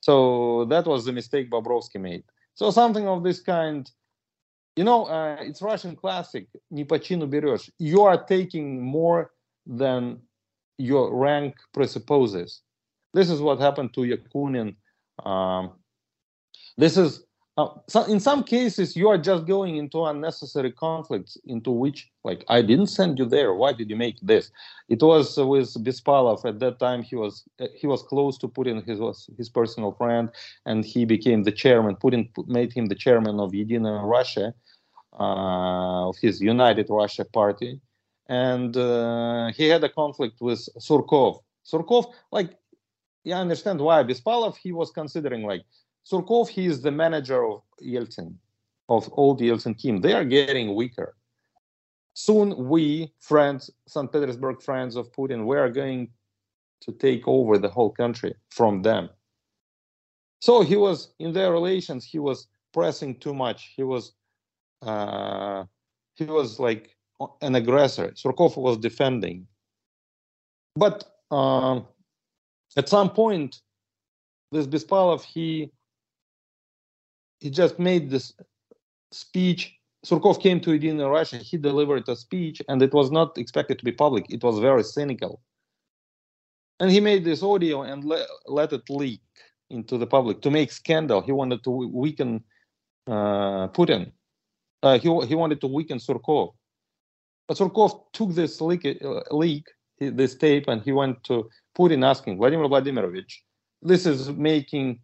So that was the mistake Bobrovsky made. So something of this kind, you know, uh, it's Russian classic, не по чину берешь. You are taking more than your rank presupposes. This is what happened to Yakunin. Um, this is uh, so in some cases you are just going into unnecessary conflicts into which like I didn't send you there. Why did you make this? It was with Bespalov at that time. He was he was close to Putin. He was his personal friend, and he became the chairman. Putin made him the chairman of Yedina Russia, uh, of his United Russia Party and uh, he had a conflict with Surkov. Surkov, like, yeah, I understand why Bespalov. He was considering like Surkov, he is the manager of Yeltsin, of old Yeltsin team. They are getting weaker. Soon, we, friends, St. Petersburg friends of Putin, we are going to take over the whole country from them. So he was in their relations. He was pressing too much. He was, uh, he was like an aggressor. Surkov was defending. But uh, at some point, this Bespalov, he he just made this speech. Surkov came to Edina Russia. He delivered a speech, and it was not expected to be public. It was very cynical. And he made this audio and le- let it leak into the public to make scandal. He wanted to weaken uh, Putin. Uh, he, he wanted to weaken Surkov. But Surkov took this leak, uh, leak, this tape, and he went to Putin asking, Vladimir Vladimirovich, this is making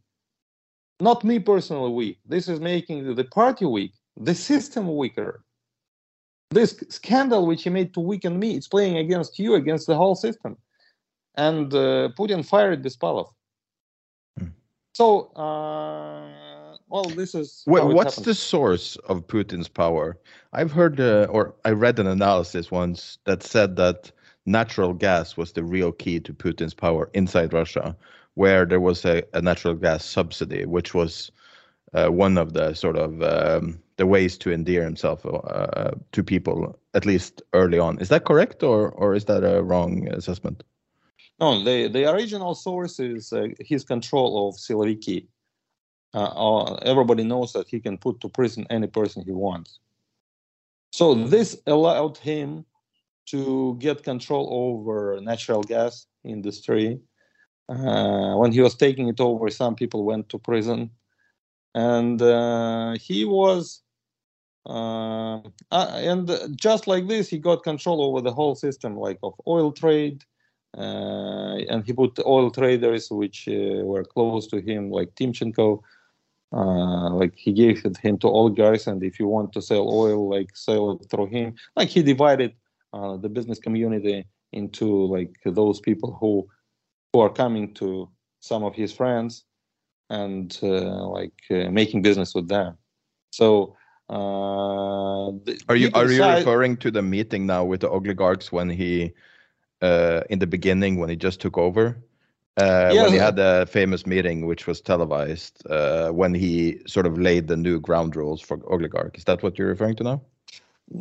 not me personally weak. This is making the party weak, the system weaker. This scandal which he made to weaken me, it's playing against you, against the whole system. And uh, Putin fired Bespalov. Hmm. So, uh, well, this is. Well, what's the source of Putin's power? I've heard, uh, or I read an analysis once that said that natural gas was the real key to Putin's power inside Russia where there was a, a natural gas subsidy, which was uh, one of the sort of um, the ways to endear himself uh, to people, at least early on. Is that correct, or or is that a wrong assessment? No, the the original source is uh, his control of Siloviki. Uh, uh, everybody knows that he can put to prison any person he wants. So this allowed him to get control over natural gas industry uh, when he was taking it over, some people went to prison, and uh, he was. Uh, uh and just like this, he got control over the whole system, like of oil trade, and he put oil traders which were close to him, like Timchenko, like he gave it him to all guys, and if you want to sell oil, like sell it through him. Like he divided the business community into like those people who who are coming to some of his friends and uh, like uh, making business with them. So uh, are you are you referring to the meeting now with the oligarchs when he uh, in the beginning when he just took over Uh, Yeah, when he had the famous meeting, which was televised, uh, when he sort of laid the new ground rules for oligarch. Is that what you're referring to now?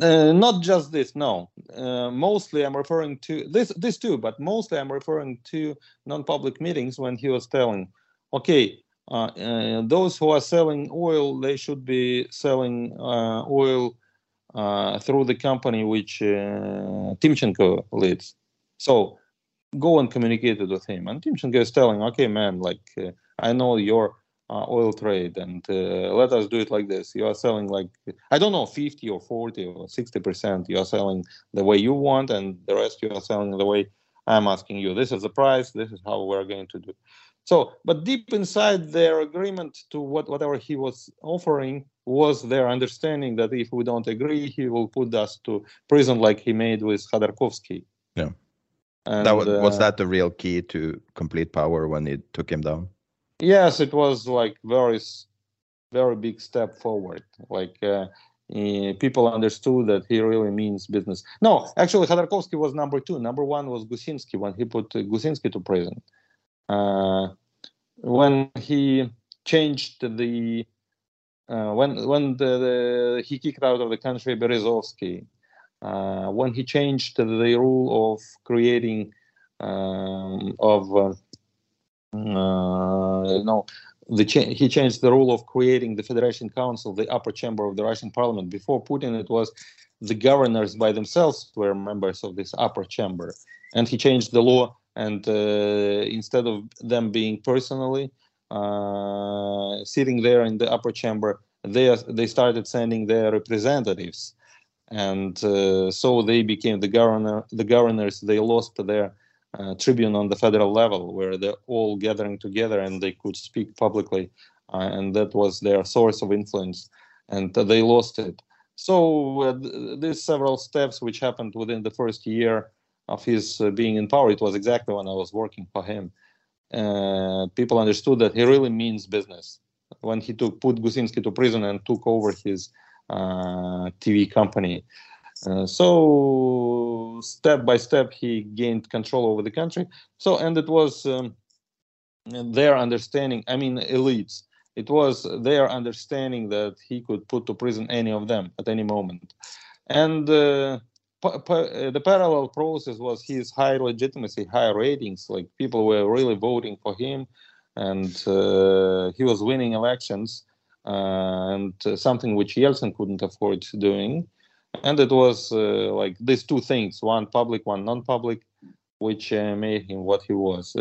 Uh, not just this, no. Uh, mostly, I'm referring to this, this too, but mostly I'm referring to non-public meetings when he was telling, okay, uh, uh, those who are selling oil, they should be selling uh, oil uh, through the company which uh, Timchenko leads. So go and communicate it with him. And Timchenko is telling, okay, man, like uh, I know your uh, oil trade, and uh, let us do it like this. You are selling like I don't know, 50 or 40 or 60 percent. You are selling the way you want, and the rest you are selling the way I'm asking you. This is the price. This is how we're going to do. So, but deep inside their agreement to what whatever he was offering was their understanding that if we don't agree, he will put us to prison like he made with Khodorkovsky. Yeah. And, that was, was uh, that the real key to complete power when he took him down? yes it was like very very big step forward. Like uh, people understood that he really means business. No actually khodorkovsky was number two. Number one was gusinsky when he put uh, gusinsky to prison. Uh, when he changed the uh, when when the, the, he kicked out of the country Berezovsky, when he changed the rule of creating um, of uh, uh, no, the cha- he changed the rule of creating the Federation Council, the upper chamber of the Russian Parliament. Before Putin, it was the governors by themselves were members of this upper chamber, and he changed the law. And uh, instead of them being personally uh, sitting there in the upper chamber, they they started sending their representatives, and uh, so they became the governor. The governors they lost their uh, tribune on the federal level where they're all gathering together and they could speak publicly uh, and that was their source of influence and they lost it. So uh, th- these several steps which happened within the first year of his uh, being in power. It was exactly when i was working for him. Uh, people understood that he really means business. When he took put gusinsky to prison and took over his tv company. Uh, so step by step he gained control over the country. So and it was um, their understanding i mean elites. It was their understanding that he could put to prison any of them at any moment. And uh, uh, the parallel process was his high legitimacy high ratings. Like people were really voting for him. And uh, he was winning elections. uh, and uh, something which yeltsin couldn't afford doing and it was uh, like these two things one public one non-public which uh, made him what he was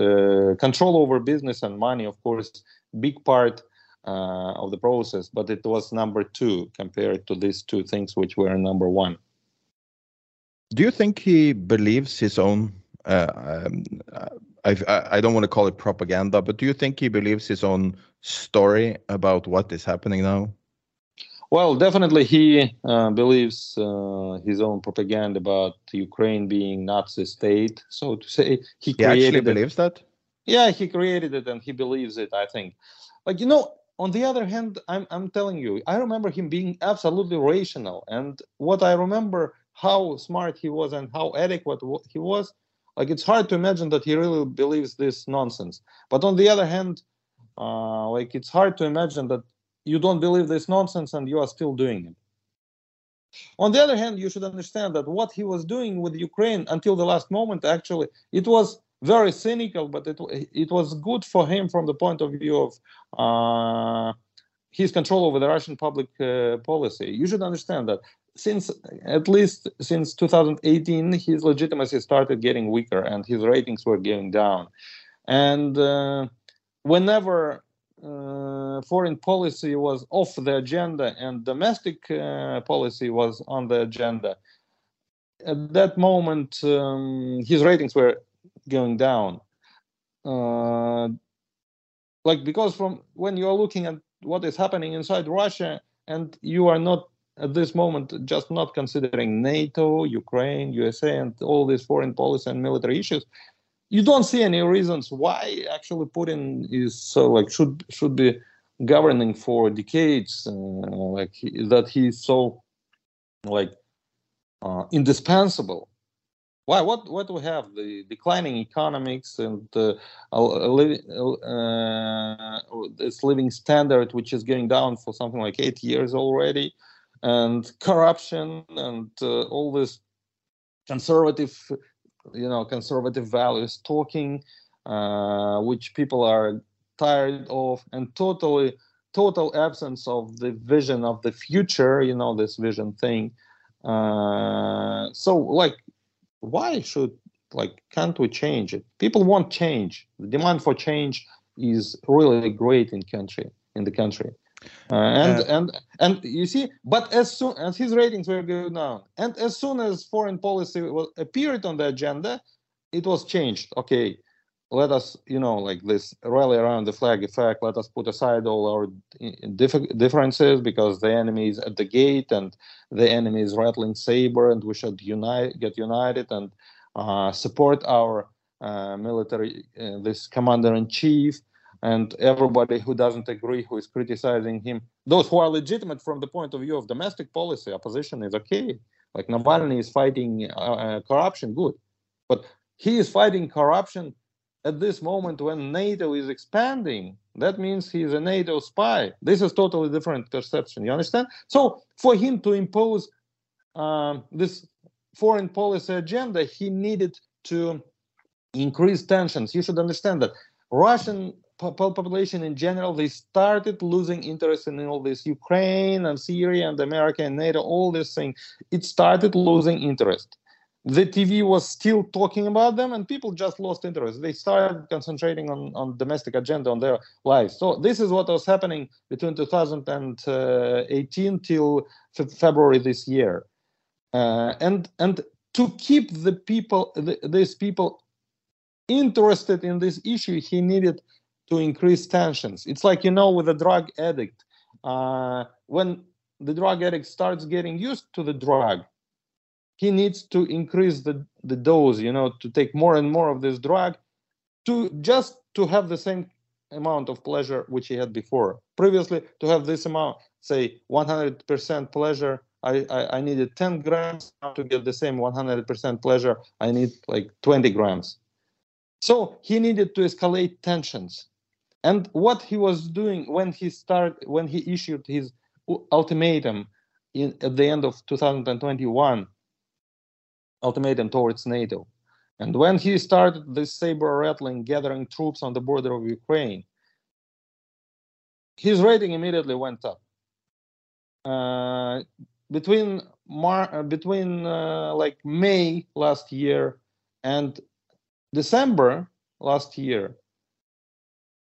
control over business and money of course big part uh, of the process but it was number two compared to these two things which were number one Do you think he believes his own? Uh, um, I I don't want to call it propaganda, but do you think he believes his own story about what is happening now? Well, definitely he uh, believes uh, his own propaganda about Ukraine being Nazi state, so to say. He He actually it. believes that. Yeah, he created it and he believes it. I think, like you know. On the other hand, I'm I'm telling you, I remember him being absolutely rational, and what I remember how smart he was and how adequate he was. Like it's hard to imagine that he really believes this nonsense. But on the other hand, uh, like it's hard to imagine that you don't believe this nonsense and you are still doing it. On the other hand, you should understand that what he was doing with Ukraine until the last moment, actually, it was very cynical, but it it was good for him from the point of view of uh, his control over the Russian public uh, policy. You should understand that since at least since 2018, his legitimacy started getting weaker and his ratings were going down. And uh, whenever uh, foreign policy was off the agenda and domestic uh, policy was on the agenda, at that moment um, his ratings were going down. Uh, like because from when you are looking at what is happening inside Russia and you are not at this moment just not considering NATO, Ukraine, USA, and all these foreign policy and military issues, you don't see any reasons why actually Putin is so like should should be governing for decades, uh, like he, that he's so like uh, indispensable. why? What what do we have? The declining economics and uh, living, uh, this living standard, which is going down for something like eight years already, and corruption and uh, all this conservative, you know, conservative values talking, uh, which people are tired of, and totally total absence of the vision of the future. You know, this vision thing. Uh, so like why should like can't we change it people want change the demand for change is really great in country in the country uh, and uh, and and you see but as soon as his ratings were going down and as soon as foreign policy was, appeared on the agenda it was changed. Okay let us you know like this rally around the flag effect let us put aside all our dif- differences because the enemy is at the gate and the enemy is rattling saber and we should unite get united and uh, support our uh, military uh, this commander in chief and everybody who doesn't agree who is criticizing him those who are legitimate from the point of view of domestic policy opposition is okay like navalny is fighting uh, uh, corruption good but he is fighting corruption at this moment when NATO is expanding, that means he is a NATO spy. This is totally different perception. You understand? So for him to impose um, this foreign policy agenda, he needed to increase tensions. You should understand that Russian population in general they started losing interest in all this Ukraine and Syria and America and NATO, all this thing. It started losing interest the TV was still talking about them, and people just lost interest. They started concentrating on, on domestic agenda on their lives. So this is what was happening between 2018 till February this year, uh, and and to keep the people, the, these people, interested in this issue, he needed to increase tensions. It's like you know, with a drug addict, uh, when the drug addict starts getting used to the drug he needs to increase the, the dose, you know, to take more and more of this drug to just to have the same amount of pleasure which he had before. Previously, to have this amount, say 100% pleasure, I, I, I needed 10 grams. To get the same 100% pleasure, I need like 20 grams. So he needed to escalate tensions. And what he was doing when he started, when he issued his ultimatum in, at the end of 2021 ultimatum towards NATO. And when he started this saber rattling, gathering troops on the border of Ukraine, his rating immediately went up. Uh, between Mar- uh, between uh, like May last year and December last year,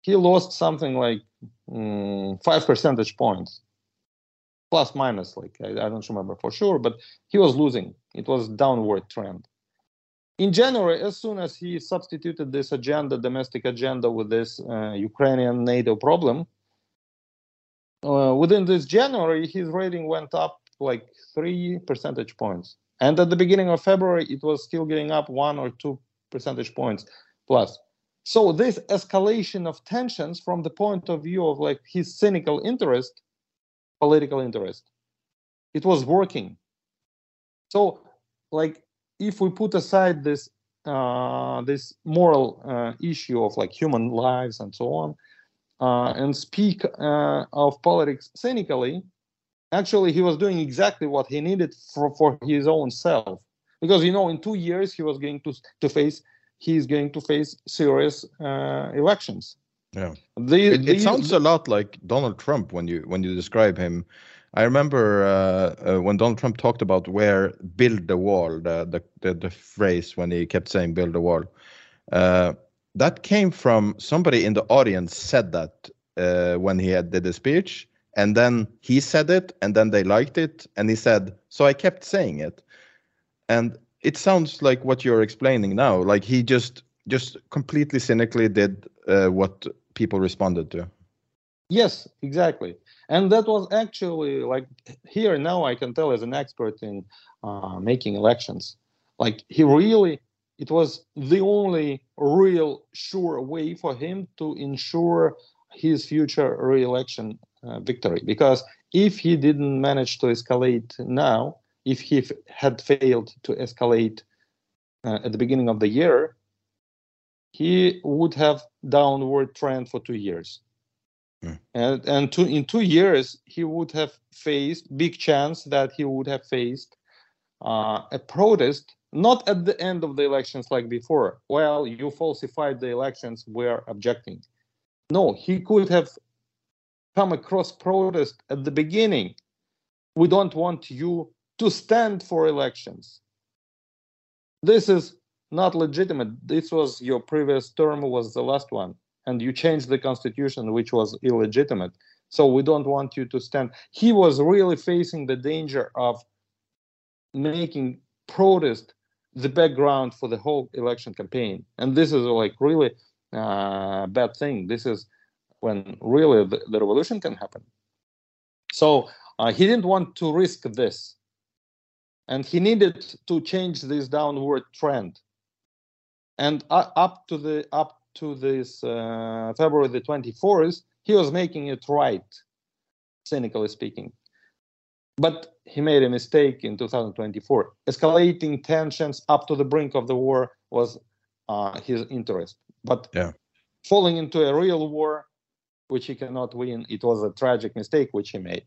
he lost something like mm, five percentage points. Plus minus like I, I, don't remember for sure but he was losing. It was downward trend. In january as soon as he substituted this agenda domestic agenda with this uh, ukrainian nato problem uh, within this january his rating went up like three percentage points. And at the beginning of february it was still getting up one or two percentage points plus so this escalation of tensions from the point of view of like his cynical interest political interest. It was working. So, like, if we put aside this uh, this moral uh, issue of like human lives and so on, uh, and speak uh, of politics cynically, actually he was doing exactly what he needed for, for his own self. Because you know, in two years he was going to to face he's going to face serious uh, elections. Yeah, the, it, the, it, sounds a lot like Donald Trump when you when you describe him. I remember uh, uh, when Donald Trump talked about where build the wall, the the the, the phrase when he kept saying build the wall. Uh, that came from somebody in the audience said that uh, when he had did the speech, and then he said it, and then they liked it, and he said, "So I kept saying it," and it sounds like what you're explaining now. Like he just just completely cynically did uh, what people responded to. Yes, exactly. And that was actually like here now I can tell as an expert in uh, making elections, like he really, it was the only real sure way for him to ensure his future re-election uh, victory. Because if he didn't manage to escalate now, if he f- had failed to escalate uh, at the beginning of the year, he would have downward trend for two years. Mm. And and two, in two years, he would have faced big chance that he would have faced uh, a protest, not at the end of the elections like before. Well, you falsified the elections, we're objecting. No, he could have come across protest at the beginning. We don't want you to stand for elections. This is not legitimate. This was your previous term was the last one, and you changed the constitution, which was illegitimate. So we don't want you to stand. He was really facing the danger of making protest the background for the whole election campaign, and this is like really uh, bad thing. This is when really the, the revolution can happen. So uh, he didn't want to risk this, and he needed to change this downward trend. And up to the up to this uh, February the 24th, he was making it right, cynically speaking. But he made a mistake in 2024. Escalating tensions up to the brink of the war was uh, his interest. But Yeah. falling into a real war, which he cannot win, it was a tragic mistake which he made.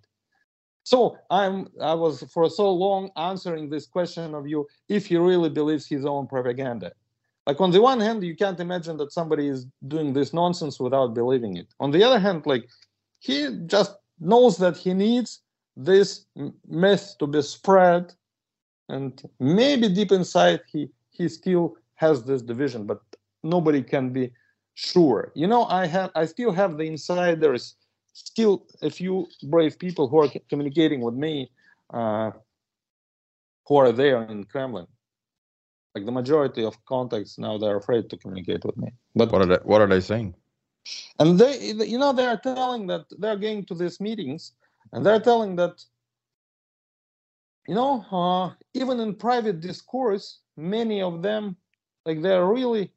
So I'm I was for so long answering this question of you if he really believes his own propaganda. Like on the one hand, you can't imagine that somebody is doing this nonsense without believing it. On the other hand, like he just knows that he needs this myth to be spread, and maybe deep inside he he still has this division, but nobody can be sure. You know, I have I still have the insiders, still a few brave people who are communicating with me, uh, who are there in Kremlin. Like the majority of contacts now, they're afraid to communicate with me. But What are they, what are they saying? and they you know they are telling that they're going to these meetings and they're telling that you know uh, even in private discourse many of them like they're really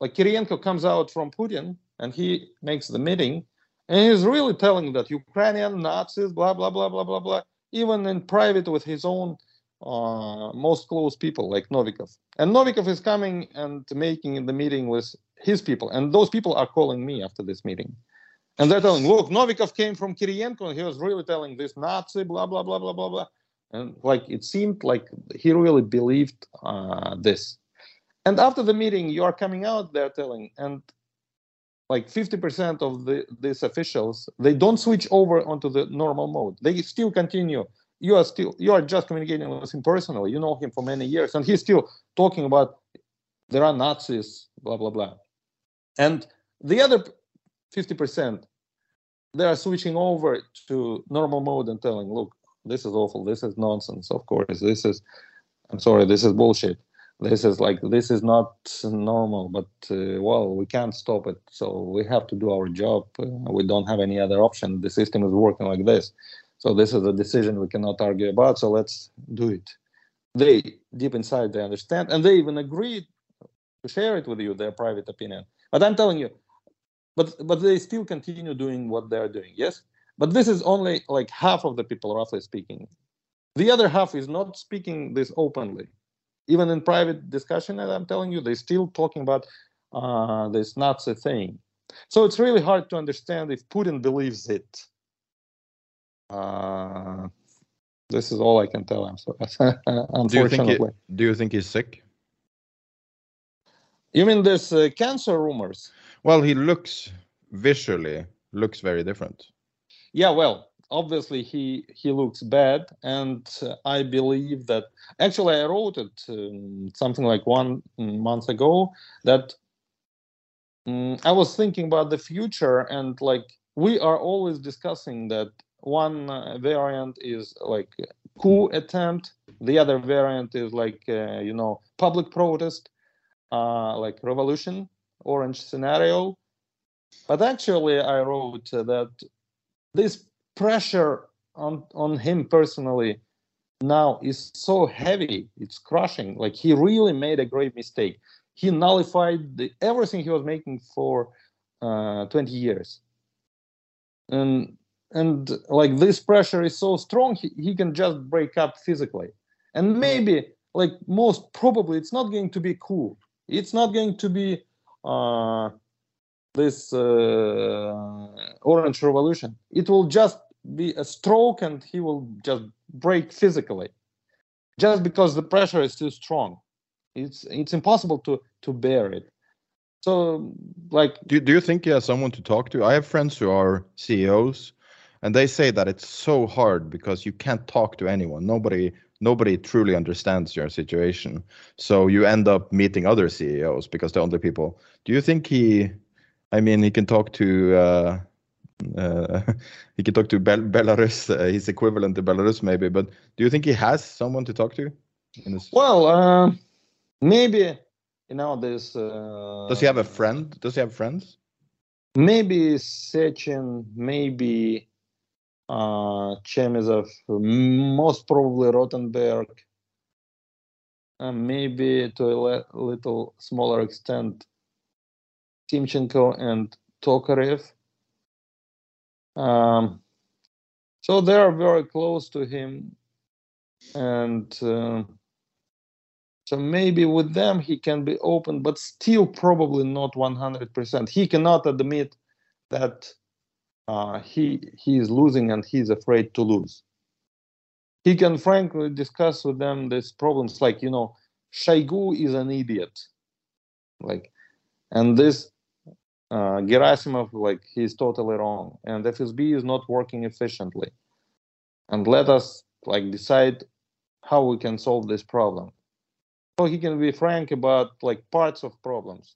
like Kirienko comes out from Putin and he makes the meeting and he's really telling that Ukrainian Nazis blah blah blah blah blah blah even in private with his own uh, most close people like Novikov. And Novikov is coming and making the meeting with his people, and those people are calling me after this meeting, and they're telling, "Look, Novikov came from Kirienko, and he was really telling this Nazi, blah blah blah blah blah blah," and like it seemed like he really believed uh, this. And after the meeting, you are coming out there telling, and like 50% of the these officials, they don't switch over onto the normal mode. They still continue. You are still you are just communicating with him personally. You know him for many years, and he's still talking about there are Nazis, blah blah blah. And the other 50%, they are switching over to normal mode and telling, look, this is awful, this is nonsense, of course, this is, I'm sorry, this is bullshit. This is like, this is not normal, but uh, well, we can't stop it. So we have to do our job. Uh, we don't have any other option. The system is working like this. So this is a decision we cannot argue about. So let's do it. They, deep inside, they understand. And they even agreed to share it with you, their private opinion. But I'm telling you, but but they still continue doing what they're doing. Yes, but this is only like half of the people, roughly speaking. The other half is not speaking this openly, even in private discussion. And I'm telling you, they're still talking about uh, this Nazi thing. So it's really hard to understand if Putin believes it. Uh, this is all I can tell. I'm sorry. Do you think he, do you think he's sick? You mean there's uh, cancer rumors? Well, he looks visually looks very different. Yeah, well, obviously he he looks bad, and I believe that actually I wrote it um, something like one month ago that um, I was thinking about the future, and like we are always discussing that one uh, variant is like coup attempt, the other variant is like uh, you know public protest, uh, like revolution, orange scenario. But actually, I wrote that this pressure on on him personally now is so heavy it's crushing. Like he really made a great mistake. He nullified the, everything he was making for uh, 20 years. And and like this pressure is so strong he, he can just break up physically. And maybe like most probably it's not going to be cool. It's not going to be uh, this uh, orange revolution it will just be a stroke and he will just break physically just because the pressure is too strong it's it's impossible to to bear it so like Do, do you think he has someone to talk to? I have friends who are CEOs and they say that it's so hard because you can't talk to anyone. Nobody nobody truly understands your situation. So you end up meeting other CEOs because they're other people. Do you think he I mean he can talk to uh, uh, he can talk to Bel- Belarus, uh, his equivalent to Belarus, maybe. But do you think he has someone to talk to? Well uh, maybe you know this uh, Does he have a friend? Does he have friends? maybe Sechin, maybe uh, Chemezov, most probably Rotenberg, uh, maybe to a le- little smaller extent Timchenko and Tokarev. Um, so they are very close to him, and uh, so maybe with them he can be open, but still probably not 100%. He cannot admit that uh, he he is losing and he's afraid to lose. He can frankly discuss with them these problems, like you know, Shoigu is an idiot, like, and this uh, Gerasimov, like he's totally wrong, and FSB is not working efficiently, and let us like decide how we can solve this problem. So he can be frank about like parts of problems,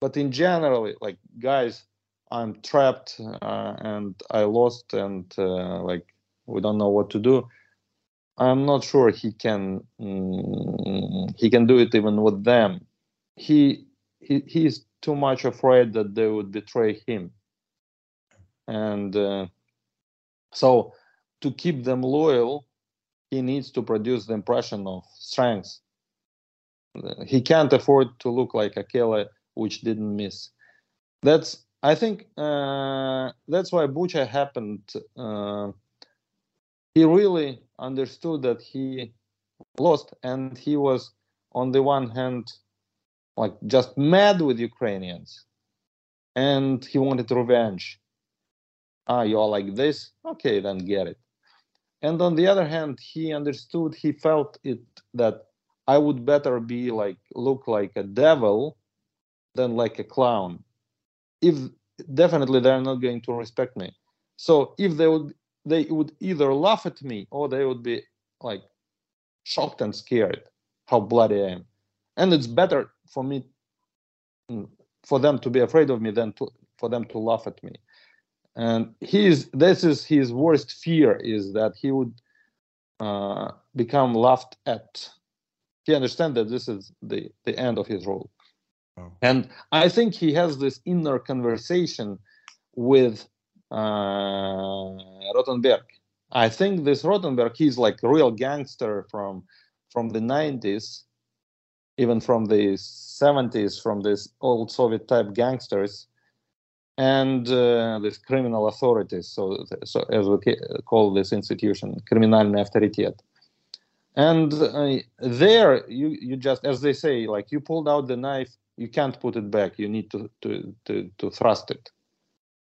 but in general, like guys, I'm trapped uh, and I lost and uh, like we don't know what to do. I'm not sure he can mm, he can do it even with them. He he he's too much afraid that they would betray him, and uh, so to keep them loyal, he needs to produce the impression of strength. He can't afford to look like a Akela, which didn't miss. That's I think uh, that's why Bucha happened. Uh, he really understood that he lost, and he was, on the one hand, like just mad with Ukrainians, and he wanted revenge. Ah, you are like this? Okay, then get it. And on the other hand, he understood, he felt it that I would better be like look like a devil than like a clown if definitely they're not going to respect me so if they would they would either laugh at me or they would be like shocked and scared how bloody i am and it's better for me for them to be afraid of me than to for them to laugh at me and his this is his worst fear is that he would uh, become laughed at he understands that this is the the end of his role Oh. and I think he has this inner conversation with uh, Rotenberg. I think this Rotenberg, he's like a real gangster from from the 90s, even from the 70s, from this old Soviet type gangsters, and uh, these criminal authorities. So, so as we ca- call this institution, Криминальный авторитет. And uh, there, you you just as they say, like you pulled out the knife you can't put it back you need to, to to to thrust it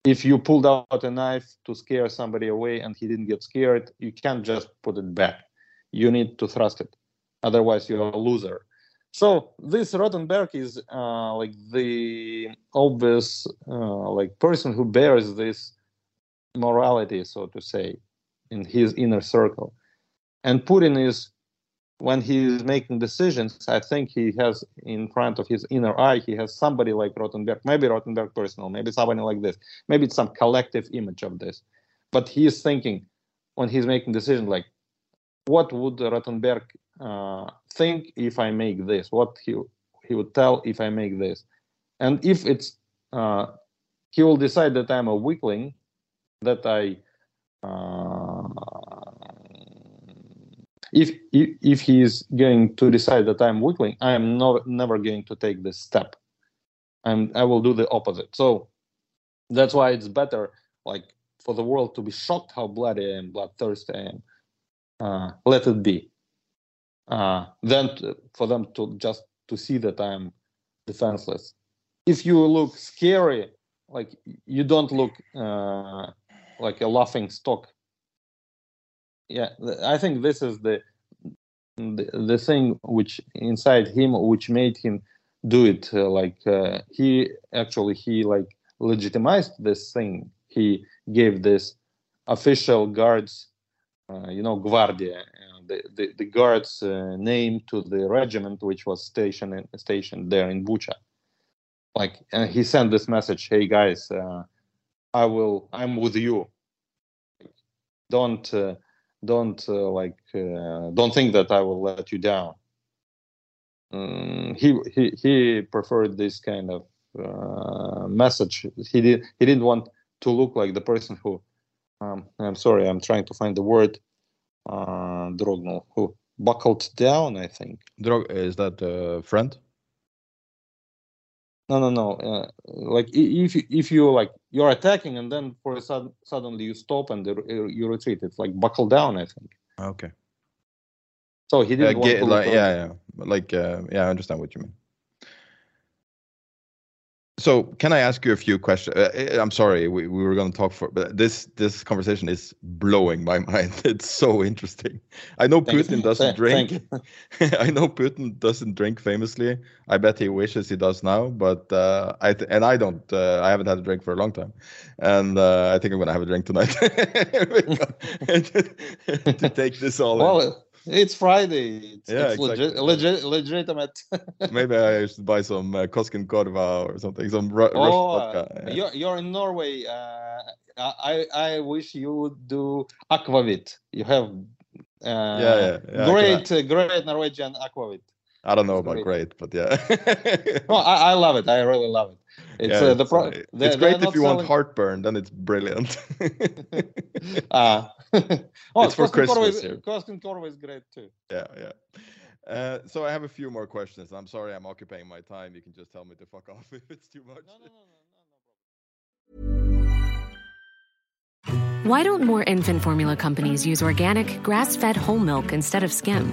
if you pulled out a knife to scare somebody away and he didn't get scared you can't just put it back you need to thrust it otherwise you're a loser so this rotenberg is uh, like the obvious uh, like person who bears this morality so to say in his inner circle and putin is when he is making decisions, I think he has in front of his inner eye, he has somebody like Rotenberg, maybe Rotenberg personal, maybe somebody like this, maybe it's some collective image of this. But he is thinking when he's making decisions like, what would Rotenberg uh, think if I make this? What he he would tell if I make this? And if it's uh, he will decide that I'm a weakling, that I uh, if, if if he is going to decide that I'm weakling, I am no, never going to take this step. I'm I will do the opposite. So that's why it's better like for the world to be shocked how bloody I am, bloodthirsty I am. Uh, let it be. Uh, than to, for them to just to see that I'm defenseless. If you look scary, like you don't look uh, like a laughing stock. Yeah, I think this is the, the the, thing which inside him which made him do it. Uh, like uh, he actually he like legitimized this thing. He gave this official guards, uh, you know, guardia, the, the, the guards uh, name to the regiment which was stationed stationed there in Bucha. Like, and he sent this message: "Hey guys, uh, I will, I'm with you. Don't, uh, don't uh, like, don't think that I will let you down." Um, he he he preferred this kind of message. He did he didn't want to look like the person who um, I'm sorry, I'm trying to find the word. Uh, Drognal, who buckled down, I think. Drog is that a friend? No, no, no. Uh, like if you, if you like you're attacking and then for a sudden suddenly you stop and you retreat. It's like buckle down, I think. Okay. So he didn't uh, get, like, yeah, yeah, like uh, yeah, I understand what you mean. So, can I ask you a few questions? Uh, uh, I'm sorry, we, we were going to talk for, but this this conversation is blowing my mind. It's so interesting. I know thank Putin doesn't drink. I know Putin doesn't drink famously. I bet he wishes he does now, but uh, I th- and I don't. Uh, I haven't had a drink for a long time, and uh, I think I'm going to have a drink tonight to take this all. Well, in. It's Friday. It's, yeah, it's exactly. legit, legit, legitimate. Maybe I should buy some uh, Koskenkorva or something, some Ru- oh, Russian vodka. Yeah. You're, you're in Norway. Uh, I I wish you would do aquavit. You have uh, yeah, yeah, yeah, great uh, great Norwegian aquavit. I don't know about great, but yeah. no, I, I love it. I really love it. It's yeah, uh, the pro- it's, it's great if you selling... want heartburn, then it's brilliant. uh, oh, it's for Christmas. Koskenkorva is great too. Yeah, yeah. Uh, so I have a few more questions. I'm sorry I'm occupying my time. You can just tell me to fuck off if it's too much. No, no, no, Why don't more infant formula companies use organic, grass-fed whole milk instead of skim?